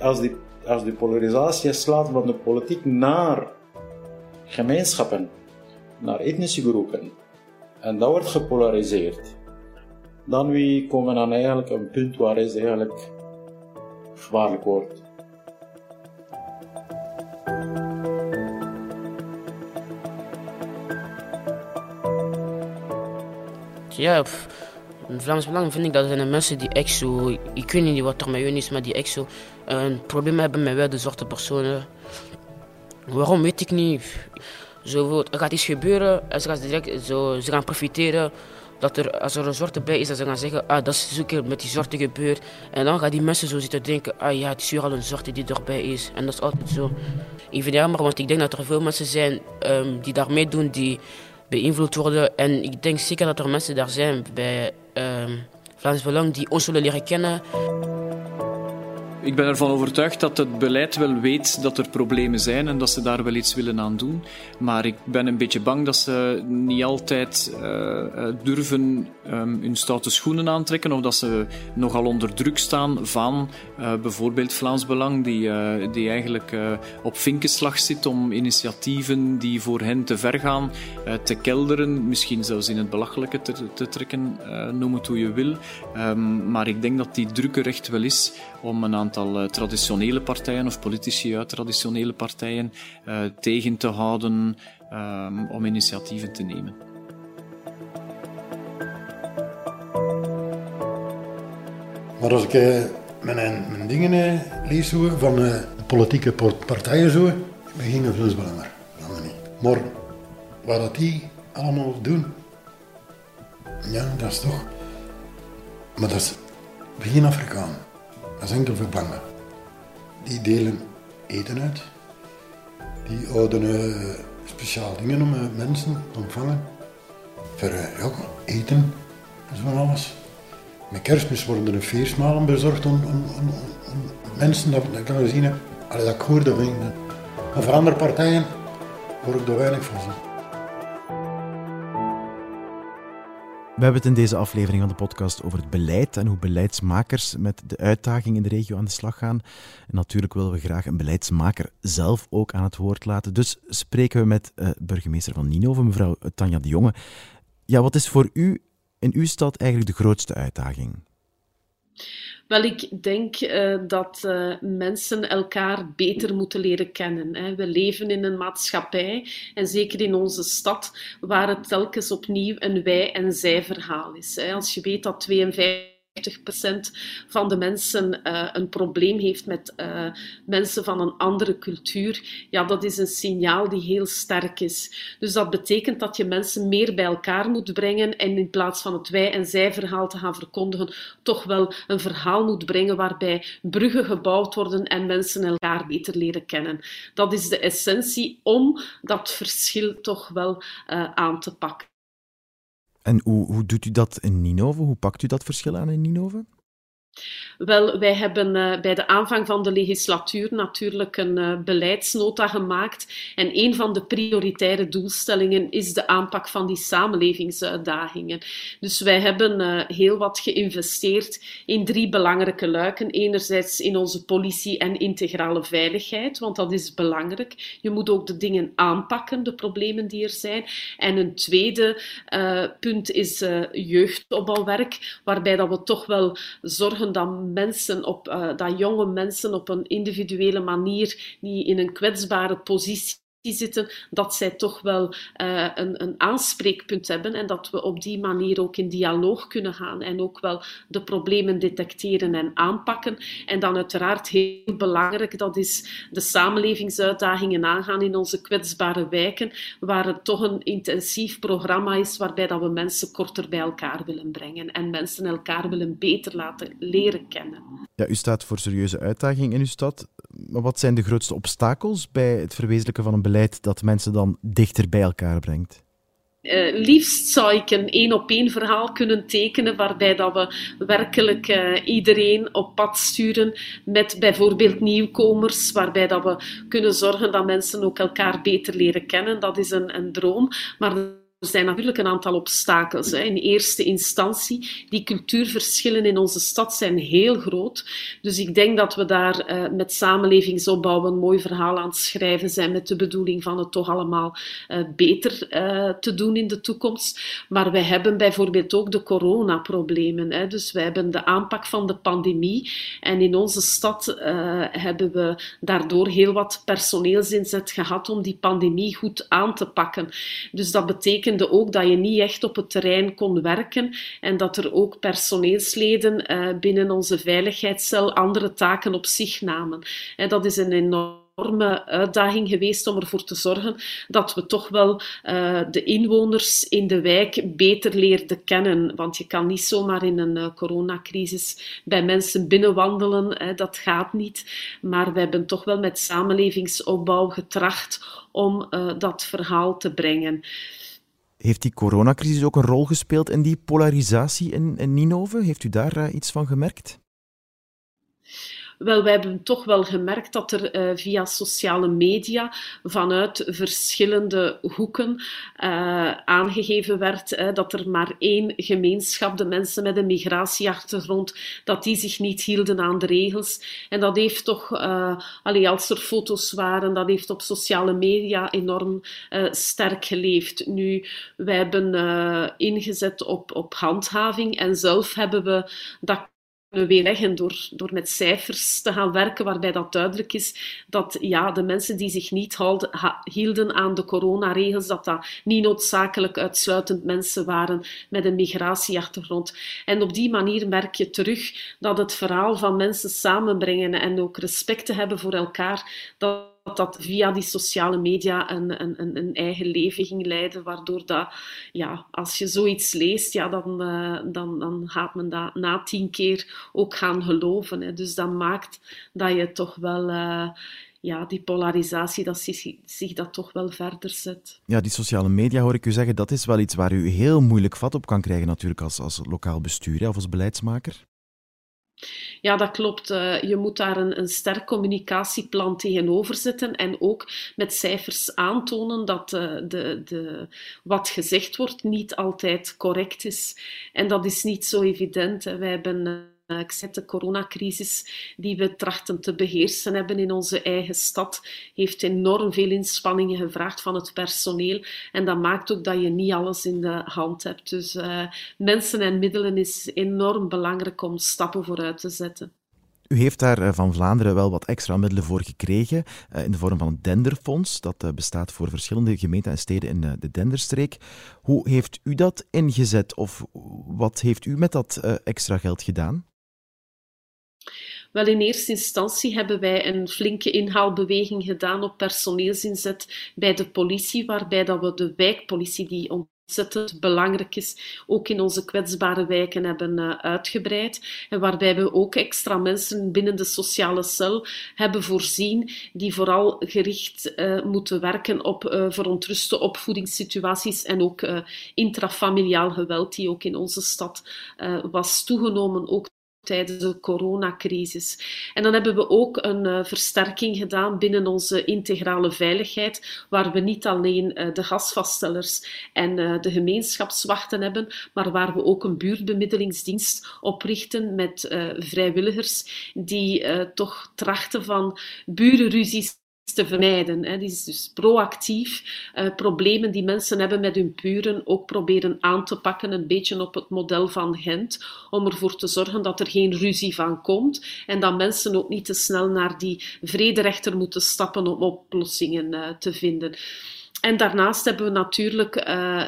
[SPEAKER 9] Als de, als de polarisatie slaat van de politiek naar gemeenschappen naar etnische groepen. En dat wordt gepolariseerd. Dan wie komen dan eigenlijk een punt waar het eigenlijk gevaarlijk wordt.
[SPEAKER 10] Ja, in Vlaams Belang vind ik dat zijn mensen die echt zo, ik weet niet wat er met hun is, maar die echt zo een probleem hebben met wel de zwarte personen. Waarom weet ik niet. Zo, er gaat iets gebeuren en ze gaan, direct, zo, ze gaan profiteren dat er, als er een zwarte bij is, dat ze gaan zeggen, ah, dat is zo met die zwarte gebeurd. En dan gaan die mensen zo zitten denken, ah ja, het is weer al een zwarte die erbij is. En dat is altijd zo. Ik vind het jammer, want ik denk dat er veel mensen zijn um, die daarmee doen, die beïnvloed worden. En ik denk zeker dat er mensen daar zijn bij um, Vlaams Belang die ons zullen leren kennen.
[SPEAKER 2] Ik ben ervan overtuigd dat het beleid wel weet dat er problemen zijn en dat ze daar wel iets willen aan doen. Maar ik ben een beetje bang dat ze niet altijd uh, durven um, hun stoute schoenen aantrekken of dat ze nogal onder druk staan van uh, bijvoorbeeld Vlaams Belang, die, die eigenlijk op vinkenslag zit om initiatieven die voor hen te ver gaan te kelderen, misschien zelfs in het belachelijke te, te trekken, noem het hoe je wil. Um, maar ik denk dat die druk er echt wel is om een aantal eh, traditionele partijen of politici uit traditionele partijen eh, tegen te houden ehm, om initiatieven te nemen.
[SPEAKER 5] Maar als ik eh, mijn, dingen lees hoor, van de politieke partijen zo, we gingen veel niet. Maar wat dat die allemaal doen, ja, dat is toch. Maar dat is begin Afrikaan. Dat is enkel. Die delen eten uit. Die houden uh, speciaal dingen om uh, mensen te ontvangen. Voor uh, ja, eten en zo alles. Met kerstmis worden er feestmalen bezorgd om, om, mensen, dat, dat ik al gezien heb. Allee, dat ik hoor, dat ik, maar voor andere partijen hoor ik er weinig van.
[SPEAKER 6] We hebben het in deze aflevering van de podcast over het beleid en hoe beleidsmakers met de uitdaging in de regio aan de slag gaan. En natuurlijk willen we graag een beleidsmaker zelf ook aan het woord laten. Dus spreken we met uh, burgemeester van Ninove, mevrouw Tanja de Jonge. Ja, wat is voor u in uw stad eigenlijk de grootste uitdaging?
[SPEAKER 11] Wel, ik denk uh, dat uh, mensen elkaar beter moeten leren kennen. Hè. We leven in een maatschappij, en zeker in onze stad, waar het telkens opnieuw een wij- en zij-verhaal is. Hè. Als je weet dat 52 van de mensen uh, een probleem heeft met uh, mensen van een andere cultuur, ja, dat is een signaal die heel sterk is. Dus dat betekent dat je mensen meer bij elkaar moet brengen en in plaats van het wij- en zij-verhaal te gaan verkondigen, toch wel een verhaal moet brengen waarbij bruggen gebouwd worden en mensen elkaar beter leren kennen. Dat is de essentie om dat verschil toch wel uh, aan te pakken.
[SPEAKER 6] En hoe, hoe doet u dat in Ninove? Hoe pakt u dat verschil aan in Ninove?
[SPEAKER 11] Wel, wij hebben uh, bij de aanvang van de legislatuur natuurlijk een uh, beleidsnota gemaakt. En een van de prioritaire doelstellingen is de aanpak van die samenlevingsuitdagingen. Dus wij hebben uh, heel wat geïnvesteerd in drie belangrijke luiken. Enerzijds in onze politie en integrale veiligheid, want dat is belangrijk. Je moet ook de dingen aanpakken, de problemen die er zijn. En een tweede punt is jeugdopbouwwerk, waarbij dat we toch wel zorgen dat mensen op, uh, dat jonge mensen op een individuele manier die in een kwetsbare positie zitten, dat zij toch wel uh, een, een aanspreekpunt hebben en dat we op die manier ook in dialoog kunnen gaan en ook wel de problemen detecteren en aanpakken. En dan uiteraard heel belangrijk, dat is de samenlevingsuitdagingen aangaan in onze kwetsbare wijken, waar het toch een intensief programma is waarbij dat we mensen korter bij elkaar willen brengen en mensen elkaar willen beter laten leren kennen.
[SPEAKER 6] Ja, u staat voor serieuze uitdagingen in uw stad. Maar wat zijn de grootste obstakels bij het verwezenlijken van een beleid dat mensen dan dichter bij elkaar brengt?
[SPEAKER 11] Uh, liefst zou ik een één op één verhaal kunnen tekenen waarbij dat we werkelijk uh, iedereen op pad sturen met bijvoorbeeld nieuwkomers, waarbij dat we kunnen zorgen dat mensen ook elkaar beter leren kennen. Dat is een, een droom, maar er zijn natuurlijk een aantal obstakels. Hè. In eerste instantie, die cultuurverschillen in onze stad zijn heel groot. Dus ik denk dat we daar uh, met samenlevingsopbouw een mooi verhaal aan het schrijven zijn met de bedoeling van het toch allemaal uh, beter uh, te doen in de toekomst. Maar wij hebben bijvoorbeeld ook de coronaproblemen. Hè. Dus wij hebben de aanpak van de pandemie. En in onze stad hebben we daardoor heel wat personeelsinzet gehad om die pandemie goed aan te pakken. Dus dat betekent ook dat je niet echt op het terrein kon werken en dat er ook personeelsleden uh, binnen onze veiligheidscel andere taken op zich namen. En dat is een enorme uitdaging geweest om ervoor te zorgen dat we toch wel uh, de inwoners in de wijk beter leerden kennen. Want je kan niet zomaar in een uh, coronacrisis bij mensen binnenwandelen, dat gaat niet. Maar we hebben toch wel met samenlevingsopbouw getracht om dat verhaal te brengen.
[SPEAKER 6] Heeft die coronacrisis ook een rol gespeeld in die polarisatie in, in Ninove? Heeft u daar uh, iets van gemerkt?
[SPEAKER 11] Wel, wij hebben toch wel gemerkt dat er uh, via sociale media vanuit verschillende hoeken uh, aangegeven werd uh, dat er maar één gemeenschap, de mensen met een migratieachtergrond, dat die zich niet hielden aan de regels. En dat heeft toch, allee, als er foto's waren, dat heeft op sociale media enorm sterk geleefd. Nu, wij hebben ingezet op, op handhaving en zelf hebben we dat weerleggen door, door met cijfers te gaan werken, waarbij dat duidelijk is dat ja, de mensen die zich niet hielden aan de coronaregels, dat dat niet noodzakelijk uitsluitend mensen waren met een migratieachtergrond. En op die manier merk je terug dat het verhaal van mensen samenbrengen en ook respect te hebben voor elkaar, dat dat via die sociale media een, een, een eigen leven ging leiden, waardoor dat, ja, als je zoiets leest, ja, dan, uh, dan, dan gaat men dat na tien keer ook gaan geloven. Hè. Dus dat maakt dat je toch wel... Uh, ja, die polarisatie, dat zich, zich, dat toch wel verder zet.
[SPEAKER 6] Ja, die sociale media, hoor ik u zeggen, dat is wel iets waar u heel moeilijk vat op kan krijgen natuurlijk als, als lokaal bestuur of als beleidsmaker.
[SPEAKER 11] Ja, dat klopt. Eh, je moet daar een, een sterk communicatieplan tegenover zetten en ook met cijfers aantonen dat uh, de, de, wat gezegd wordt niet altijd correct is. En dat is niet zo evident. Wij hebben eh, eh, ik zeg, de coronacrisis die we trachten te beheersen hebben in onze eigen stad, heeft enorm veel inspanningen gevraagd van het personeel. En dat maakt ook dat je niet alles in de hand hebt. Dus uh, mensen en middelen is enorm belangrijk om stappen vooruit te zetten.
[SPEAKER 6] U heeft daar eh, van Vlaanderen wel wat extra middelen voor gekregen, in de vorm van een Denderfonds. Dat bestaat voor verschillende gemeenten en steden in de Denderstreek. Hoe heeft u dat ingezet of wat heeft u met dat extra geld gedaan?
[SPEAKER 11] Wel, in eerste instantie hebben wij een flinke inhaalbeweging gedaan op personeelsinzet bij de politie, waarbij dat we de wijkpolitie, die ontzettend belangrijk is, ook in onze kwetsbare wijken hebben uh, uitgebreid. En waarbij we ook extra mensen binnen de sociale cel hebben voorzien, die vooral gericht uh, moeten werken op uh, verontruste opvoedingssituaties en ook intrafamiliaal geweld, die ook in onze stad was toegenomen, ook tijdens de coronacrisis. En dan hebben we ook een uh, versterking gedaan binnen onze integrale veiligheid, waar we niet alleen uh, de gasvaststellers en uh, de gemeenschapswachten hebben, maar waar we ook een buurtbemiddelingsdienst oprichten met vrijwilligers die toch trachten van burenruzies te vermijden. Hè. Die is dus proactief uh, problemen die mensen hebben met hun buren ook proberen aan te pakken, een beetje op het model van Gent, om ervoor te zorgen dat er geen ruzie van komt en dat mensen ook niet te snel naar die vrederechter moeten stappen om oplossingen uh, te vinden. En daarnaast hebben we natuurlijk uh,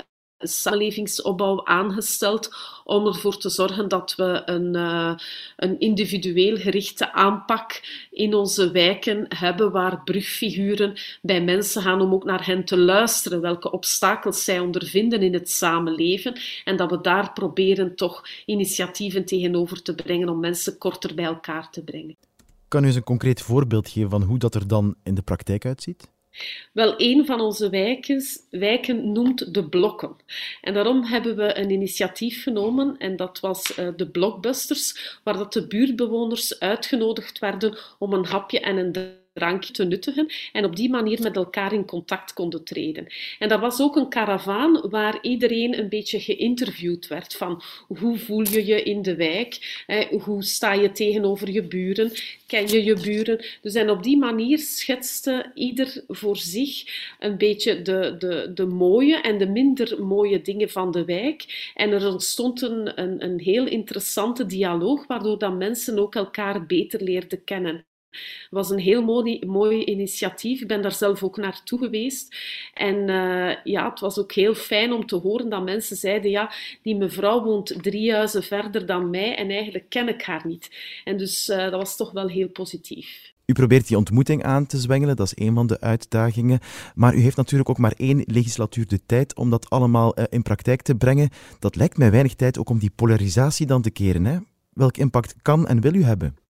[SPEAKER 11] samenlevingsopbouw aangesteld om ervoor te zorgen dat we een, uh, een individueel gerichte aanpak in onze wijken hebben, waar brugfiguren bij mensen gaan om ook naar hen te luisteren, welke obstakels zij ondervinden in het samenleven en dat we daar proberen toch initiatieven tegenover te brengen om mensen korter bij elkaar te brengen.
[SPEAKER 6] Kan u eens een concreet voorbeeld geven van hoe dat er dan in de praktijk uitziet?
[SPEAKER 11] Wel, een van onze wijken, wijken noemt de blokken. En daarom hebben we een initiatief genomen, en dat was uh, de Blockbusters, waar dat de buurtbewoners uitgenodigd werden om een hapje en een drankje te nuttigen en op die manier met elkaar in contact konden treden. En dat was ook een karavaan waar iedereen een beetje geïnterviewd werd van hoe voel je je in de wijk, hoe sta je tegenover je buren, ken je je buren. Dus en op die manier schetste ieder voor zich een beetje de, de, de mooie en de minder mooie dingen van de wijk. En er ontstond een, een, een heel interessante dialoog, waardoor dat mensen ook elkaar beter leerden kennen. Was een heel mooi, mooi initiatief. Ik ben daar zelf ook naartoe geweest. En uh, ja, het was ook heel fijn om te horen dat mensen zeiden: ja, die mevrouw woont drie huizen verder dan mij en eigenlijk ken ik haar niet. En dus uh, dat was toch wel heel positief.
[SPEAKER 6] U probeert die ontmoeting aan te zwengelen, dat is een van de uitdagingen. Maar u heeft natuurlijk ook maar één legislatuur de tijd om dat allemaal uh, in praktijk te brengen. Dat lijkt mij weinig tijd ook om die polarisatie dan te keren. Hè? Welk impact kan en wil u hebben?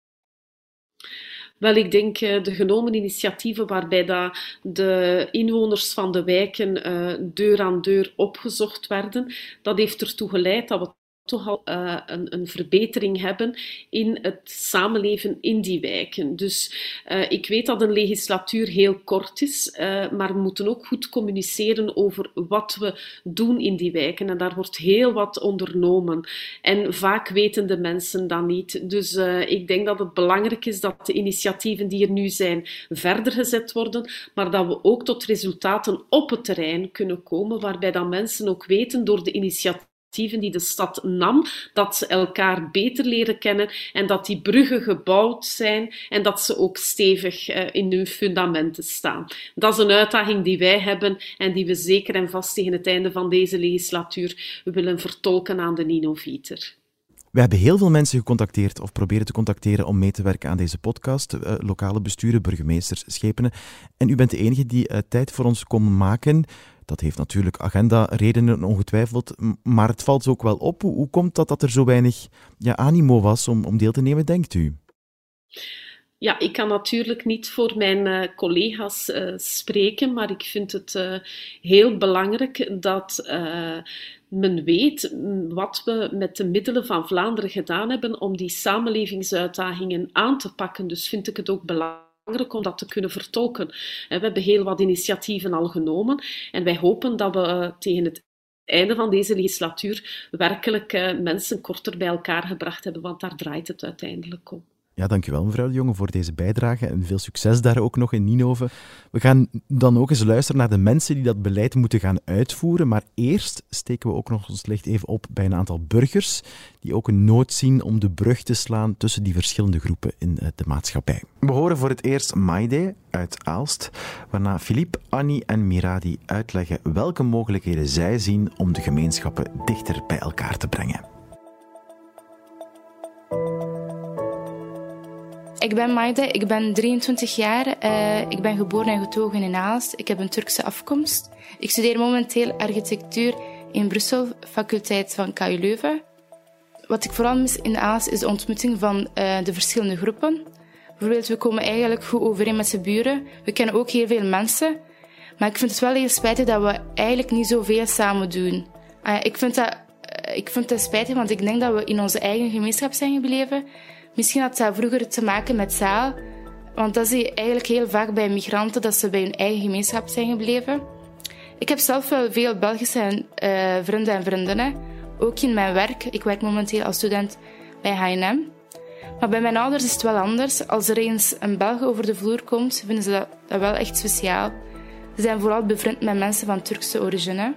[SPEAKER 11] Wel, ik denk uh, de genomen initiatieven waarbij dat de inwoners van de wijken uh, deur aan deur opgezocht werden, dat heeft ertoe geleid dat we toch al uh, een, een, verbetering hebben in het samenleven in die wijken. Dus uh, ik weet dat een legislatuur heel kort is, uh, maar we moeten ook goed communiceren over wat we doen in die wijken. En daar wordt heel wat ondernomen. En vaak weten de mensen dat niet. Dus ik denk dat het belangrijk is dat de initiatieven die er nu zijn verder gezet worden, maar dat we ook tot resultaten op het terrein kunnen komen, waarbij dan mensen ook weten door de initiatieven die de stad nam, dat ze elkaar beter leren kennen en dat die bruggen gebouwd zijn en dat ze ook stevig uh, in hun fundamenten staan. Dat is een uitdaging die wij hebben en die we zeker en vast tegen het einde van deze legislatuur willen vertolken aan de Nino Vieter.
[SPEAKER 6] We hebben heel veel mensen gecontacteerd of proberen te contacteren om mee te werken aan deze podcast. Uh, lokale besturen, burgemeesters, schepenen. En u bent de enige die uh, tijd voor ons kon maken. Dat heeft natuurlijk agenda-redenen ongetwijfeld, maar het valt ook wel op. Hoe, hoe komt dat dat er zo weinig ja, animo was om, om deel te nemen, denkt u?
[SPEAKER 11] Ja, ik kan natuurlijk niet voor mijn uh, collega's uh, spreken, maar ik vind het uh, heel belangrijk dat men weet wat we met de middelen van Vlaanderen gedaan hebben om die samenlevingsuitdagingen aan te pakken. Dus vind ik het ook belangrijk om dat te kunnen vertolken. We hebben heel wat initiatieven al genomen en wij hopen dat we eh, tegen het einde van deze legislatuur werkelijk eh, mensen korter bij elkaar gebracht hebben, want daar draait het uiteindelijk om.
[SPEAKER 6] Ja, dankjewel mevrouw de Jonge voor deze bijdrage en veel succes daar ook nog in Ninove. We gaan dan ook eens luisteren naar de mensen die dat beleid moeten gaan uitvoeren, maar eerst steken we ook nog ons licht even op bij een aantal burgers die ook een nood zien om de brug te slaan tussen die verschillende groepen in eh, de maatschappij. We horen voor het eerst Maide uit Aalst, waarna Philippe, Annie en Miradi uitleggen welke mogelijkheden zij zien om de gemeenschappen dichter bij elkaar te brengen.
[SPEAKER 12] Ik ben Maide, ik ben 23 jaar. Uh, ik ben geboren en getogen in Aalst. Ik heb een Turkse afkomst. Ik studeer momenteel architectuur in Brussel, faculteit van KU Leuven. Wat ik vooral mis in Aalst is de ontmoeting van uh, de verschillende groepen. Bijvoorbeeld, we komen eigenlijk goed overeen met z'n buren. We kennen ook heel veel mensen. Maar ik vind het wel heel spijtig dat we eigenlijk niet zoveel samen doen. Uh, ik, vind dat, ik vind dat spijtig, want ik denk dat we in onze eigen gemeenschap zijn gebleven. Misschien had dat vroeger te maken met zaal, want dat zie je eigenlijk heel vaak bij migranten, dat ze bij hun eigen gemeenschap zijn gebleven. Ik heb zelf wel veel Belgische uh, vrienden en vriendinnen, ook in mijn werk. Ik werk momenteel als student bij H&M. Maar bij mijn ouders is het wel anders. Als er eens een Belg over de vloer komt, vinden ze dat, dat wel echt speciaal. Ze zijn vooral bevriend met mensen van Turkse origine.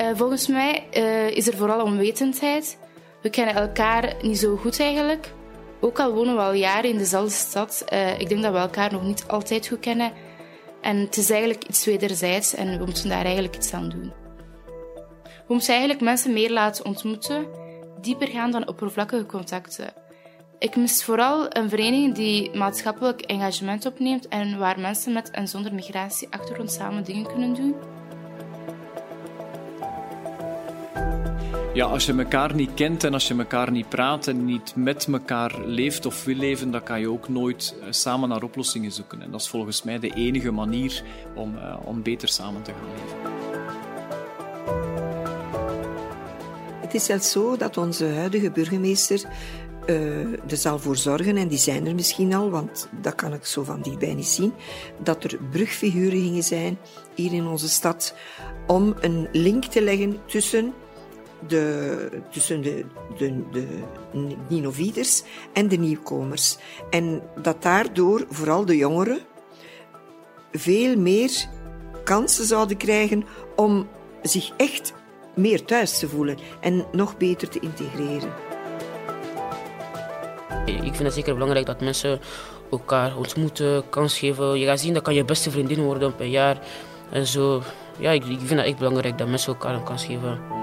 [SPEAKER 12] Uh, volgens mij uh, is er vooral onwetendheid. We kennen elkaar niet zo goed eigenlijk. Ook al wonen we al jaren in dezelfde stad, uh, ik denk dat we elkaar nog niet altijd goed kennen. En het is eigenlijk iets wederzijds en we moeten daar eigenlijk iets aan doen. We moeten eigenlijk mensen meer laten ontmoeten, dieper gaan dan oppervlakkige contacten. Ik mis vooral een vereniging die maatschappelijk engagement opneemt en waar mensen met en zonder migratieachtergrond samen dingen kunnen doen.
[SPEAKER 2] Ja, als je elkaar niet kent en als je elkaar niet praat en niet met elkaar leeft of wil leven, dan kan je ook nooit eh, samen naar oplossingen zoeken. En dat is volgens mij de enige manier om, uh, om beter samen te gaan leven.
[SPEAKER 3] Het is zelfs zo dat onze huidige burgemeester uh, er zal voor zorgen, en die zijn er misschien al, want dat kan ik zo van dichtbij niet zien, dat er brugfiguren gingen zijn hier in onze stad om een link te leggen tussen de, tussen de, de, de Ninoviders en de nieuwkomers. En dat daardoor vooral de jongeren veel meer kansen zouden krijgen om zich echt meer thuis te voelen en nog beter te integreren.
[SPEAKER 10] Ik vind het zeker belangrijk dat mensen elkaar ontmoeten, kans geven. Je gaat zien, dat kan je beste vriendin worden een jaar. En zo. Ja, ik, ik vind het echt belangrijk dat mensen elkaar een kans geven.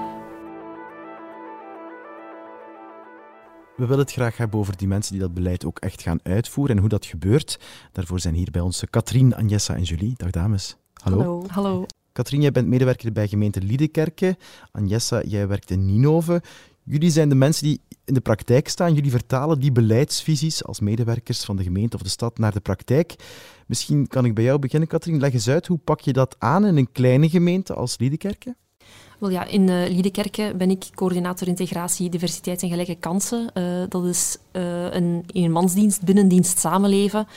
[SPEAKER 6] We willen het graag hebben over die mensen die dat beleid ook echt gaan uitvoeren en hoe dat gebeurt. Daarvoor zijn hier bij ons Katrien, Agnessa en Julie. Dag dames. Hallo.
[SPEAKER 13] Hallo. Hallo.
[SPEAKER 6] Katrien, jij bent medewerker bij gemeente Liedekerke. Agnessa, jij werkt in Ninove. Jullie zijn de mensen die in de praktijk staan. Jullie vertalen die beleidsvisies als medewerkers van de gemeente of de stad naar de praktijk. Misschien kan ik bij jou beginnen, Katrien. Leg eens uit, hoe pak je dat aan in een kleine gemeente als Liedekerke?
[SPEAKER 13] Wel ja, in uh, ben ik coördinator integratie, diversiteit en gelijke kansen. Uh, dat is uh, een mansdienst, binnendienst samenleven.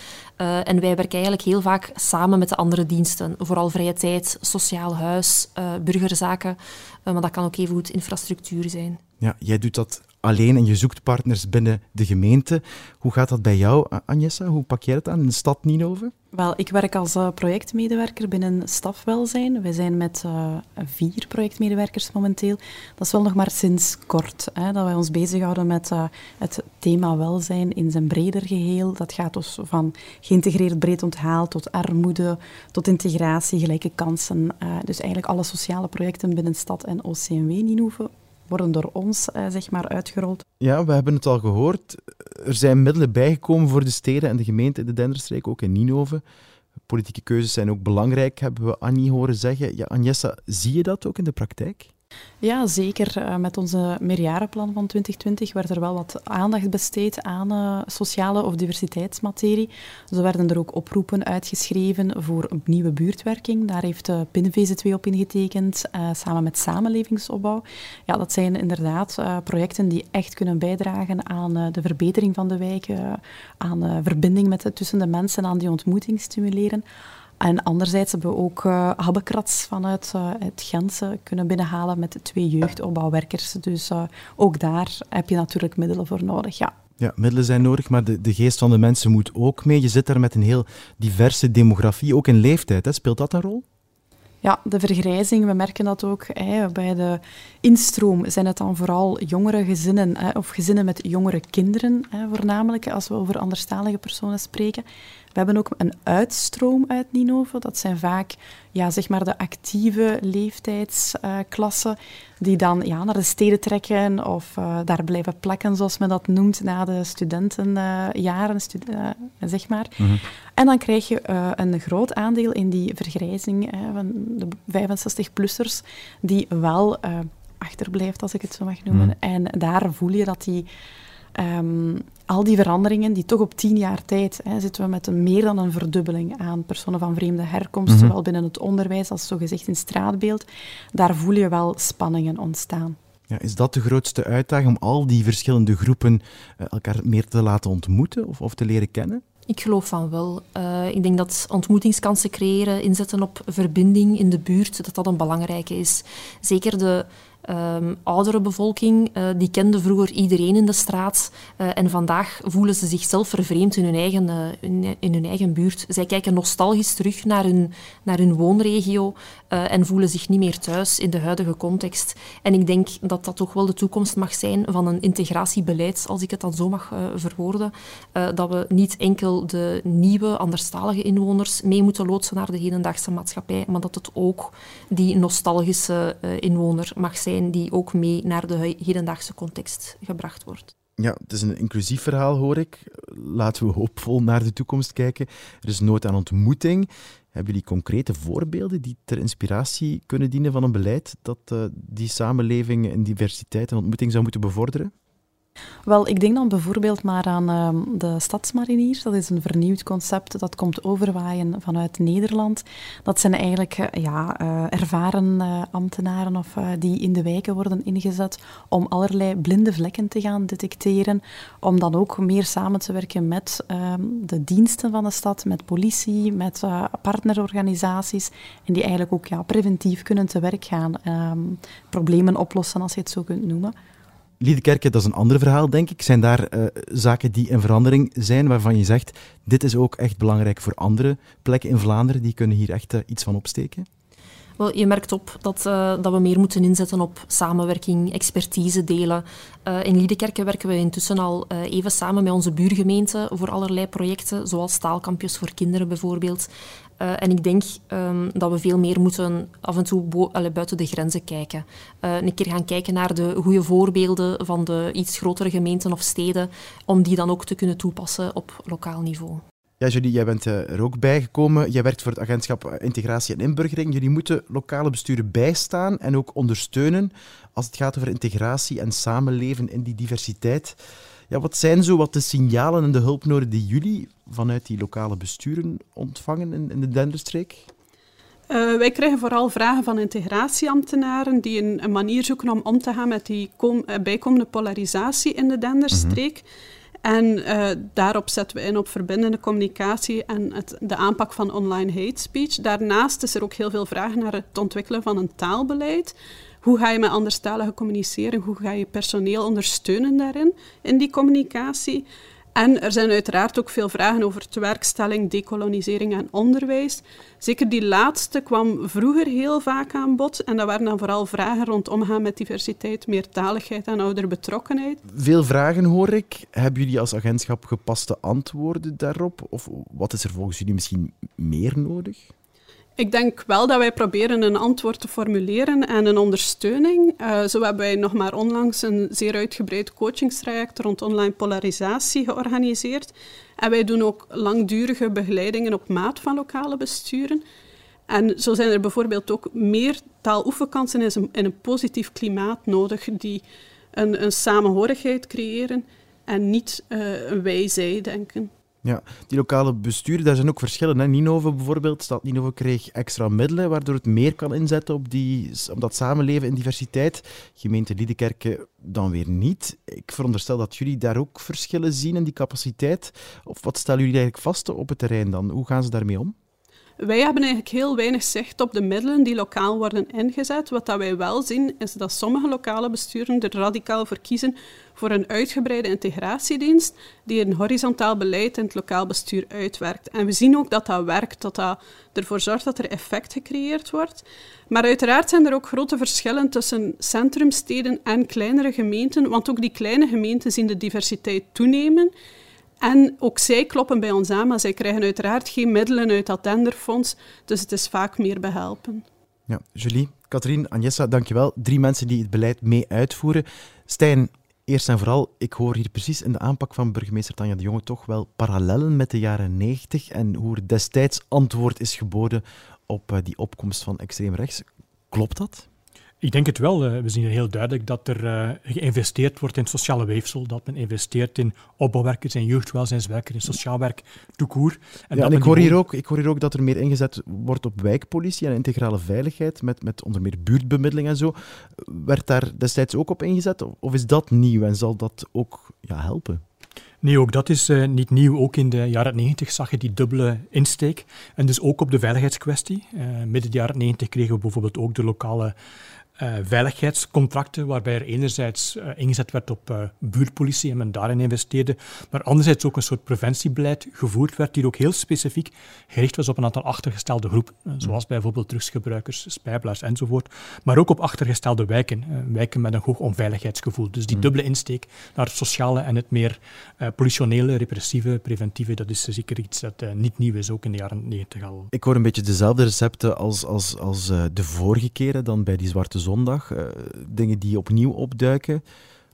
[SPEAKER 13] Uh, en wij werken eigenlijk heel vaak samen met de andere diensten. Vooral vrije tijd, sociaal huis, uh, burgerzaken. Uh, maar dat kan ook even goed infrastructuur zijn.
[SPEAKER 6] Ja, jij doet dat alleen en je zoekt partners binnen de gemeente. Hoe gaat dat bij jou, Agnessa? Hoe pak jij het aan in de stad Ninove?
[SPEAKER 14] Wel, ik werk als uh, projectmedewerker binnen stafwelzijn. Wij zijn met uh, vier projectmedewerkers momenteel. Dat is wel nog maar sinds kort hè, dat wij ons bezighouden met uh, het thema welzijn in zijn breder geheel. Dat gaat dus van geïntegreerd breed onthaal tot armoede, tot integratie, gelijke kansen. dus eigenlijk alle sociale projecten binnen stad en OCMW Ninove worden door ons uh, zeg maar uitgerold.
[SPEAKER 6] Ja, we hebben het al gehoord. Er zijn middelen bijgekomen voor de steden en de gemeente in de Denderstreek, ook in Ninove. Politieke keuzes zijn ook belangrijk, hebben we Annie horen zeggen. Ja, Agnessa, zie je dat ook in de praktijk?
[SPEAKER 14] Ja, zeker. Uh, met onze meerjarenplan van 2020 werd er wel wat aandacht besteed aan uh, sociale of diversiteitsmaterie. Zo werden er ook oproepen uitgeschreven voor een nieuwe buurtwerking. Daar heeft de PINVZ2 op ingetekend, samen met samenlevingsopbouw. Ja, dat zijn inderdaad projecten die echt kunnen bijdragen aan de verbetering van de wijken, aan verbinding met, tussen de mensen, aan die ontmoeting stimuleren. En anderzijds hebben we ook uh, Habbekrats vanuit uh, het Gentse kunnen binnenhalen met twee jeugdopbouwwerkers. Dus uh, ook daar heb je natuurlijk middelen voor nodig, ja.
[SPEAKER 6] Ja, middelen zijn nodig, maar de, de geest van de mensen moet ook mee. Je zit daar met een heel diverse demografie, ook in leeftijd. Hè. Speelt dat een rol?
[SPEAKER 14] Ja, de vergrijzing, we merken dat ook. Hè, bij de instroom zijn het dan vooral jongere gezinnen, hè, of gezinnen met jongere kinderen, hè, voornamelijk, als we over anderstalige personen spreken. We hebben ook een uitstroom uit Ninove. Dat zijn vaak ja, zeg maar de actieve leeftijdsklassen die dan ja, naar de steden trekken of uh, daar blijven plekken, zoals men dat noemt, na de studentenjaren, uh, studi uh, zeg maar. Mm -hmm. En dan krijg je een groot aandeel in die vergrijzing van de 65-plussers, die wel achterblijft, als ik het zo mag noemen. Mm -hmm. En daar voel je dat die Um, al die veranderingen, die toch op tien jaar tijd hè, zitten we met een, meer dan een verdubbeling aan personen van vreemde herkomst, mm -hmm. zowel binnen het onderwijs als zogezegd in straatbeeld. Daar voel je wel spanningen ontstaan.
[SPEAKER 6] Ja, is dat de grootste uitdaging om al die verschillende groepen uh, elkaar meer te laten ontmoeten of, of te leren kennen?
[SPEAKER 13] Ik geloof van wel. Uh, ik denk dat ontmoetingskansen creëren, inzetten op verbinding in de buurt, dat dat een belangrijke is. Zeker de Um, oudere bevolking, uh, die kende vroeger iedereen in de straat uh, en vandaag voelen ze zichzelf vervreemd in hun, eigen, uh, in, in, hun eigen buurt. Zij kijken nostalgisch terug naar hun, naar hun woonregio en voelen zich niet meer thuis in de huidige context. En ik denk dat dat toch wel de toekomst mag zijn van een integratiebeleid, als ik het dan zo mag verwoorden. dat we niet enkel de nieuwe, anderstalige inwoners mee moeten loodsen naar de hedendaagse maatschappij, maar dat het ook die nostalgische inwoner mag zijn die ook mee naar de hedendaagse context gebracht wordt.
[SPEAKER 6] Ja, het is een inclusief verhaal, hoor ik. Laten we hoopvol naar de toekomst kijken. Er is nood aan ontmoeting. Hebben jullie concrete voorbeelden die ter inspiratie kunnen dienen van een beleid dat uh, die samenleving in diversiteit en ontmoeting zou moeten bevorderen?
[SPEAKER 14] Wel, ik denk dan bijvoorbeeld maar aan uh, de Stadsmariniers. Dat is een vernieuwd concept dat komt overwaaien vanuit Nederland. Dat zijn eigenlijk uh, ja, uh, ervaren ambtenaren of, die in de wijken worden ingezet om allerlei blinde vlekken te gaan detecteren. Om dan ook meer samen te werken met ehm, de diensten van de stad, met politie, met partnerorganisaties. En die eigenlijk ook ja, preventief kunnen te werk gaan. Ehm, problemen oplossen, als je het zo kunt noemen.
[SPEAKER 6] Liedekerke, dat is een ander verhaal, denk ik. Zijn daar uh, zaken die in verandering zijn, waarvan je zegt, dit is ook echt belangrijk voor andere plekken in Vlaanderen, die kunnen hier echt uh, iets van opsteken?
[SPEAKER 13] Wel, je merkt op dat, uh, dat we meer moeten inzetten op samenwerking, expertise delen. Uh, in Liedekerke werken we intussen al uh, even samen met onze buurgemeente voor allerlei projecten, zoals taalkampjes voor kinderen bijvoorbeeld. en ik denk um, dat we veel meer moeten af en toe buiten de grenzen kijken. een keer gaan kijken naar de goede voorbeelden van de iets grotere gemeenten of steden, om die dan ook te kunnen toepassen op lokaal niveau.
[SPEAKER 6] Ja, Julie, jij bent er ook bijgekomen. Jij werkt voor het agentschap Integratie en Inburgering. Jullie moeten lokale besturen bijstaan en ook ondersteunen als het gaat over integratie en samenleven in die diversiteit. Ja, wat zijn zo wat de signalen en de hulpnoden die jullie vanuit die lokale besturen ontvangen in, in de Denderstreek?
[SPEAKER 15] Uh, wij krijgen vooral vragen van integratieambtenaren die een, een manier zoeken om om te gaan met die kom, bijkomende polarisatie in de Denderstreek. Mm -hmm. En uh, daarop zetten we in op verbindende communicatie en het, de aanpak van online hate speech. Daarnaast is er ook heel veel vragen naar het ontwikkelen van een taalbeleid. Hoe ga je met anderstaligen communiceren? Hoe ga je personeel ondersteunen daarin, in die communicatie? En er zijn uiteraard ook veel vragen over tewerkstelling, decolonisering en onderwijs. Zeker die laatste kwam vroeger heel vaak aan bod. En dat waren dan vooral vragen rond omgaan met diversiteit, meertaligheid en ouderbetrokkenheid.
[SPEAKER 6] Veel vragen hoor ik. Hebben jullie als agentschap gepaste antwoorden daarop? Of wat is er volgens jullie misschien meer nodig?
[SPEAKER 15] Ik denk wel dat wij proberen een antwoord te formuleren en een ondersteuning. Uh, zo hebben wij nog maar onlangs een zeer uitgebreid coachingstraject rond online polarisatie georganiseerd. En wij doen ook langdurige begeleidingen op maat van lokale besturen. En zo zijn er bijvoorbeeld ook meer taaloefenkansen in een positief klimaat nodig die een, een samenhorigheid creëren en niet uh, een wij-zij-denken.
[SPEAKER 6] Ja, die lokale besturen, daar zijn ook verschillen. Hè. Ninove bijvoorbeeld, Stad Ninove kreeg extra middelen, waardoor het meer kan inzetten op, die, op dat samenleven in diversiteit. Gemeente Liedekerke dan weer niet. Ik veronderstel dat jullie daar ook verschillen zien in die capaciteit. Of wat stellen jullie eigenlijk vast op het terrein dan? Hoe gaan ze daarmee om?
[SPEAKER 15] Wij hebben eigenlijk heel weinig zicht op de middelen die lokaal worden ingezet. Wat dat wij wel zien, is dat sommige lokale besturen er radicaal voor kiezen voor een uitgebreide integratiedienst die een horizontaal beleid in het lokaal bestuur uitwerkt. En we zien ook dat dat werkt, dat dat ervoor zorgt dat er effect gecreëerd wordt. Maar uiteraard zijn er ook grote verschillen tussen centrumsteden en kleinere gemeenten, want ook die kleine gemeenten zien de diversiteit toenemen. En ook zij kloppen bij ons aan, maar zij krijgen uiteraard geen middelen uit dat tenderfonds, dus het is vaak meer behelpen.
[SPEAKER 6] Ja, Julie, Katrien, Agnessa, dankjewel. Drie mensen die het beleid mee uitvoeren. Stijn, eerst en vooral, ik hoor hier precies in de aanpak van burgemeester Tanja de Jonge toch wel parallellen met de jaren 90 en hoe er destijds antwoord is geboden op eh, die opkomst van extreem rechts. Klopt dat?
[SPEAKER 7] Ik denk het wel. Eh, we zien heel duidelijk dat er uh, geïnvesteerd wordt in sociale weefsel, dat men investeert in opbouwwerkers, in jeugdwelzijnswerkers, in sociaal werk, toekoer.
[SPEAKER 6] En, ja, en ik, hoor hier ook, ik hoor hier ook dat er meer ingezet wordt op wijkpolitie en integrale veiligheid, met, met onder meer buurtbemiddeling en zo. Werd daar destijds ook op ingezet, of is dat nieuw en zal dat ook ja, helpen?
[SPEAKER 7] Nee, ook dat is uh, niet nieuw. Ook in de jaren 90 zag je die dubbele insteek. En dus ook op de veiligheidskwestie. Uh, midden de jaren 90 kregen we bijvoorbeeld ook de lokale uh, veiligheidscontracten, waarbij er enerzijds uh, ingezet werd op uh, buurtpolitie en men daarin investeerde, maar anderzijds ook een soort preventiebeleid gevoerd werd, die ook heel specifiek gericht was op een aantal achtergestelde groepen, zoals bijvoorbeeld drugsgebruikers, spijbelaars enzovoort, maar ook op achtergestelde wijken, wijken met een hoog onveiligheidsgevoel. Dus die mm. dubbele insteek naar het sociale en het meer politionele, repressieve, preventieve, dat is zeker iets dat niet nieuw is, ook in de jaren 90 al.
[SPEAKER 6] Ik hoor een beetje dezelfde recepten als, als, als de vorige keren dan bij die zwarte zon zondag, uh, dingen die opnieuw opduiken.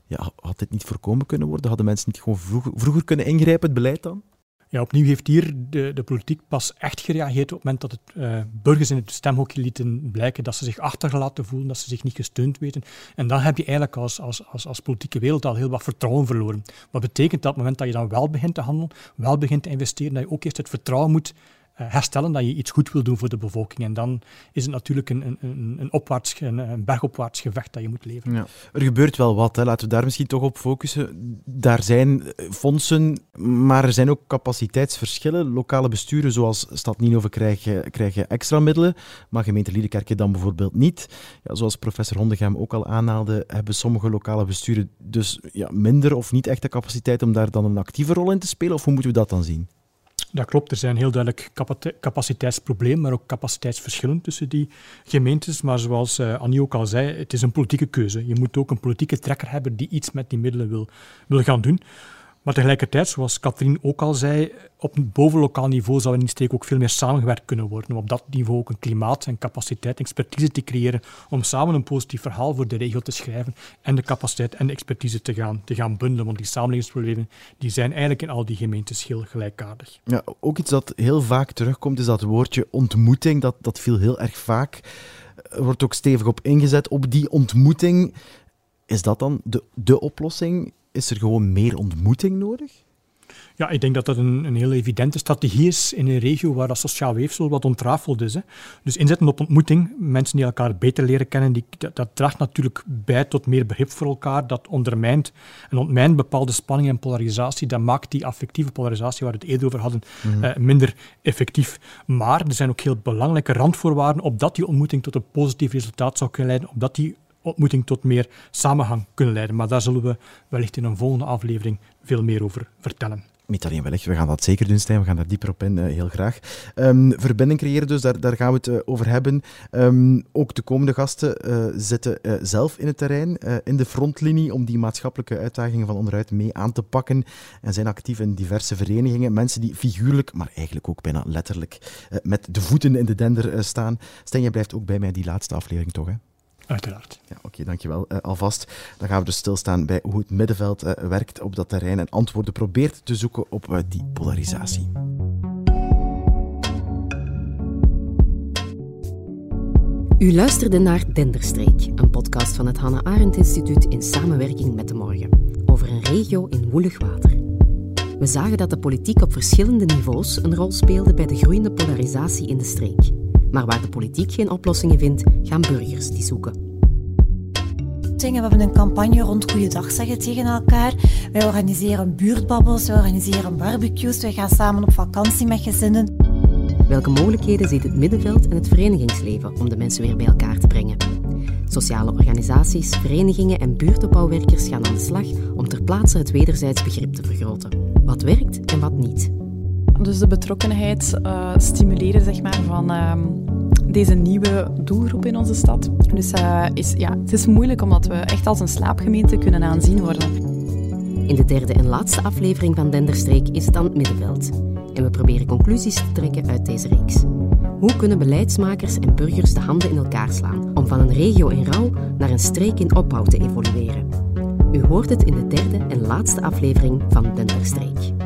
[SPEAKER 6] Ja, had dit niet voorkomen kunnen worden? Hadden mensen niet gewoon vroeger, kunnen ingrijpen, het beleid dan?
[SPEAKER 7] Ja, opnieuw heeft hier de, de politiek pas echt gereageerd op het moment dat het uh, burgers in het stemhokje lieten blijken dat ze zich achtergelaten voelen, dat ze zich niet gesteund weten. En dan heb je eigenlijk als, als, als, als politieke wereld al heel wat vertrouwen verloren. Wat betekent dat op het moment dat je dan wel begint te handelen, wel begint te investeren, dat je ook eerst het vertrouwen moet eh, herstellen, dat je iets goed wil doen voor de bevolking. En dan is het natuurlijk een, een, een, opwaarts, een, een bergopwaarts gevecht dat je moet leveren.
[SPEAKER 6] Er gebeurt wel wat, hè. laten we daar misschien toch op focussen. Daar zijn eh, fondsen, maar er zijn ook capaciteitsverschillen. Lokale besturen zoals Stad Ninove krijgen, krijgen extra middelen, maar gemeente Liedekerke dan bijvoorbeeld niet. Ja, zoals professor Hondegem ook al aanhaalde, hebben sommige lokale besturen dus ja, minder of niet echt de capaciteit om daar dan een actieve rol in te spelen? Of hoe moeten we dat dan zien?
[SPEAKER 7] Dat klopt, er zijn heel duidelijk capaciteitsproblemen, maar ook capaciteitsverschillen tussen die gemeentes. Maar zoals uh, Annie ook al zei, het is een politieke keuze. Je moet ook een politieke trekker hebben die iets met die middelen wil, wil gaan doen. Maar tegelijkertijd, zoals Katrien ook al zei, op een bovenlokaal niveau zou in die ook veel meer samengewerkt kunnen worden. Om op dat niveau ook een klimaat en capaciteit, expertise te creëren. Om samen een positief verhaal voor de regio te schrijven. En de capaciteit en de expertise te gaan, te gaan bundelen. Want die samenlevingsproblemen die zijn eigenlijk in al die gemeentes heel gelijkaardig.
[SPEAKER 6] Ja, ook iets dat heel vaak terugkomt is dat woordje ontmoeting. Dat, dat viel heel erg vaak. Er wordt ook stevig op ingezet op die ontmoeting. Is dat dan de, de oplossing? Is er gewoon meer ontmoeting nodig?
[SPEAKER 7] Ja, ik denk dat dat een, een heel evidente strategie is in een regio waar dat sociaal weefsel wat ontrafeld is. Hè. Dus inzetten op ontmoeting, mensen die elkaar beter leren kennen, die, dat, draagt natuurlijk bij tot meer begrip voor elkaar. Dat ondermijnt en ontmijnt bepaalde spanning en polarisatie. Dat maakt die affectieve polarisatie, waar we het eerder over hadden, mhm. eh, minder effectief. Maar er zijn ook heel belangrijke randvoorwaarden opdat die ontmoeting tot een positief resultaat zou kunnen leiden, opdat die ontmoeting tot meer samenhang kunnen leiden. Maar daar zullen we wellicht in een volgende aflevering veel meer over vertellen.
[SPEAKER 6] Niet alleen wellicht, we gaan dat zeker doen, Stijn. We gaan daar dieper op in, uh, heel graag. Um, verbinding creëren dus, daar, daar gaan we het uh, over hebben. Um, ook de komende gasten uh, zitten zelf in het terrein, in de frontlinie, om die maatschappelijke uitdagingen van onderuit mee aan te pakken. En zijn actief in diverse verenigingen. Mensen die figuurlijk, maar eigenlijk ook bijna letterlijk, met de voeten in de dender staan. Stijn, jij blijft ook bij mij die laatste aflevering, toch? Hè?
[SPEAKER 7] Uiteraard.
[SPEAKER 6] Ja, Oké, dankjewel. Uh, alvast. Dan gaan we dus stilstaan bij hoe het middenveld uh, werkt op dat terrein en antwoorden probeert te zoeken op uh, die polarisatie.
[SPEAKER 1] U luisterde naar Denderstreek, een podcast van het Hannah Arendt Instituut in samenwerking met De Morgen, over een regio in woelig water. We zagen dat de politiek op verschillende niveaus een rol speelde bij de groeiende polarisatie in de streek. Maar waar de politiek geen oplossingen vindt, gaan burgers die zoeken.
[SPEAKER 16] We hebben een campagne rond Goeiedag zeggen tegen elkaar. Wij organiseren buurtbabbels, wij organiseren barbecues, wij gaan samen op vakantie met gezinnen.
[SPEAKER 1] Welke mogelijkheden ziet het middenveld en het verenigingsleven om de mensen weer bij elkaar te brengen? Sociale organisaties, verenigingen en buurtopbouwwerkers gaan aan de slag om ter plaatse het wederzijds begrip te vergroten. Wat werkt en wat niet.
[SPEAKER 14] Dus de betrokkenheid uh, stimuleren zeg maar, van uh, deze nieuwe doelgroep in onze stad. Dus uh, is, ja, het is moeilijk omdat we echt als een slaapgemeente kunnen aanzien worden.
[SPEAKER 1] In de derde en laatste aflevering van Denderstreek is het dan het middenveld. En we proberen conclusies te trekken uit deze reeks. Hoe kunnen beleidsmakers en burgers de handen in elkaar slaan om van een regio in rouw naar een streek in opbouw te evolueren? U hoort het in de derde en laatste aflevering van Denderstreek.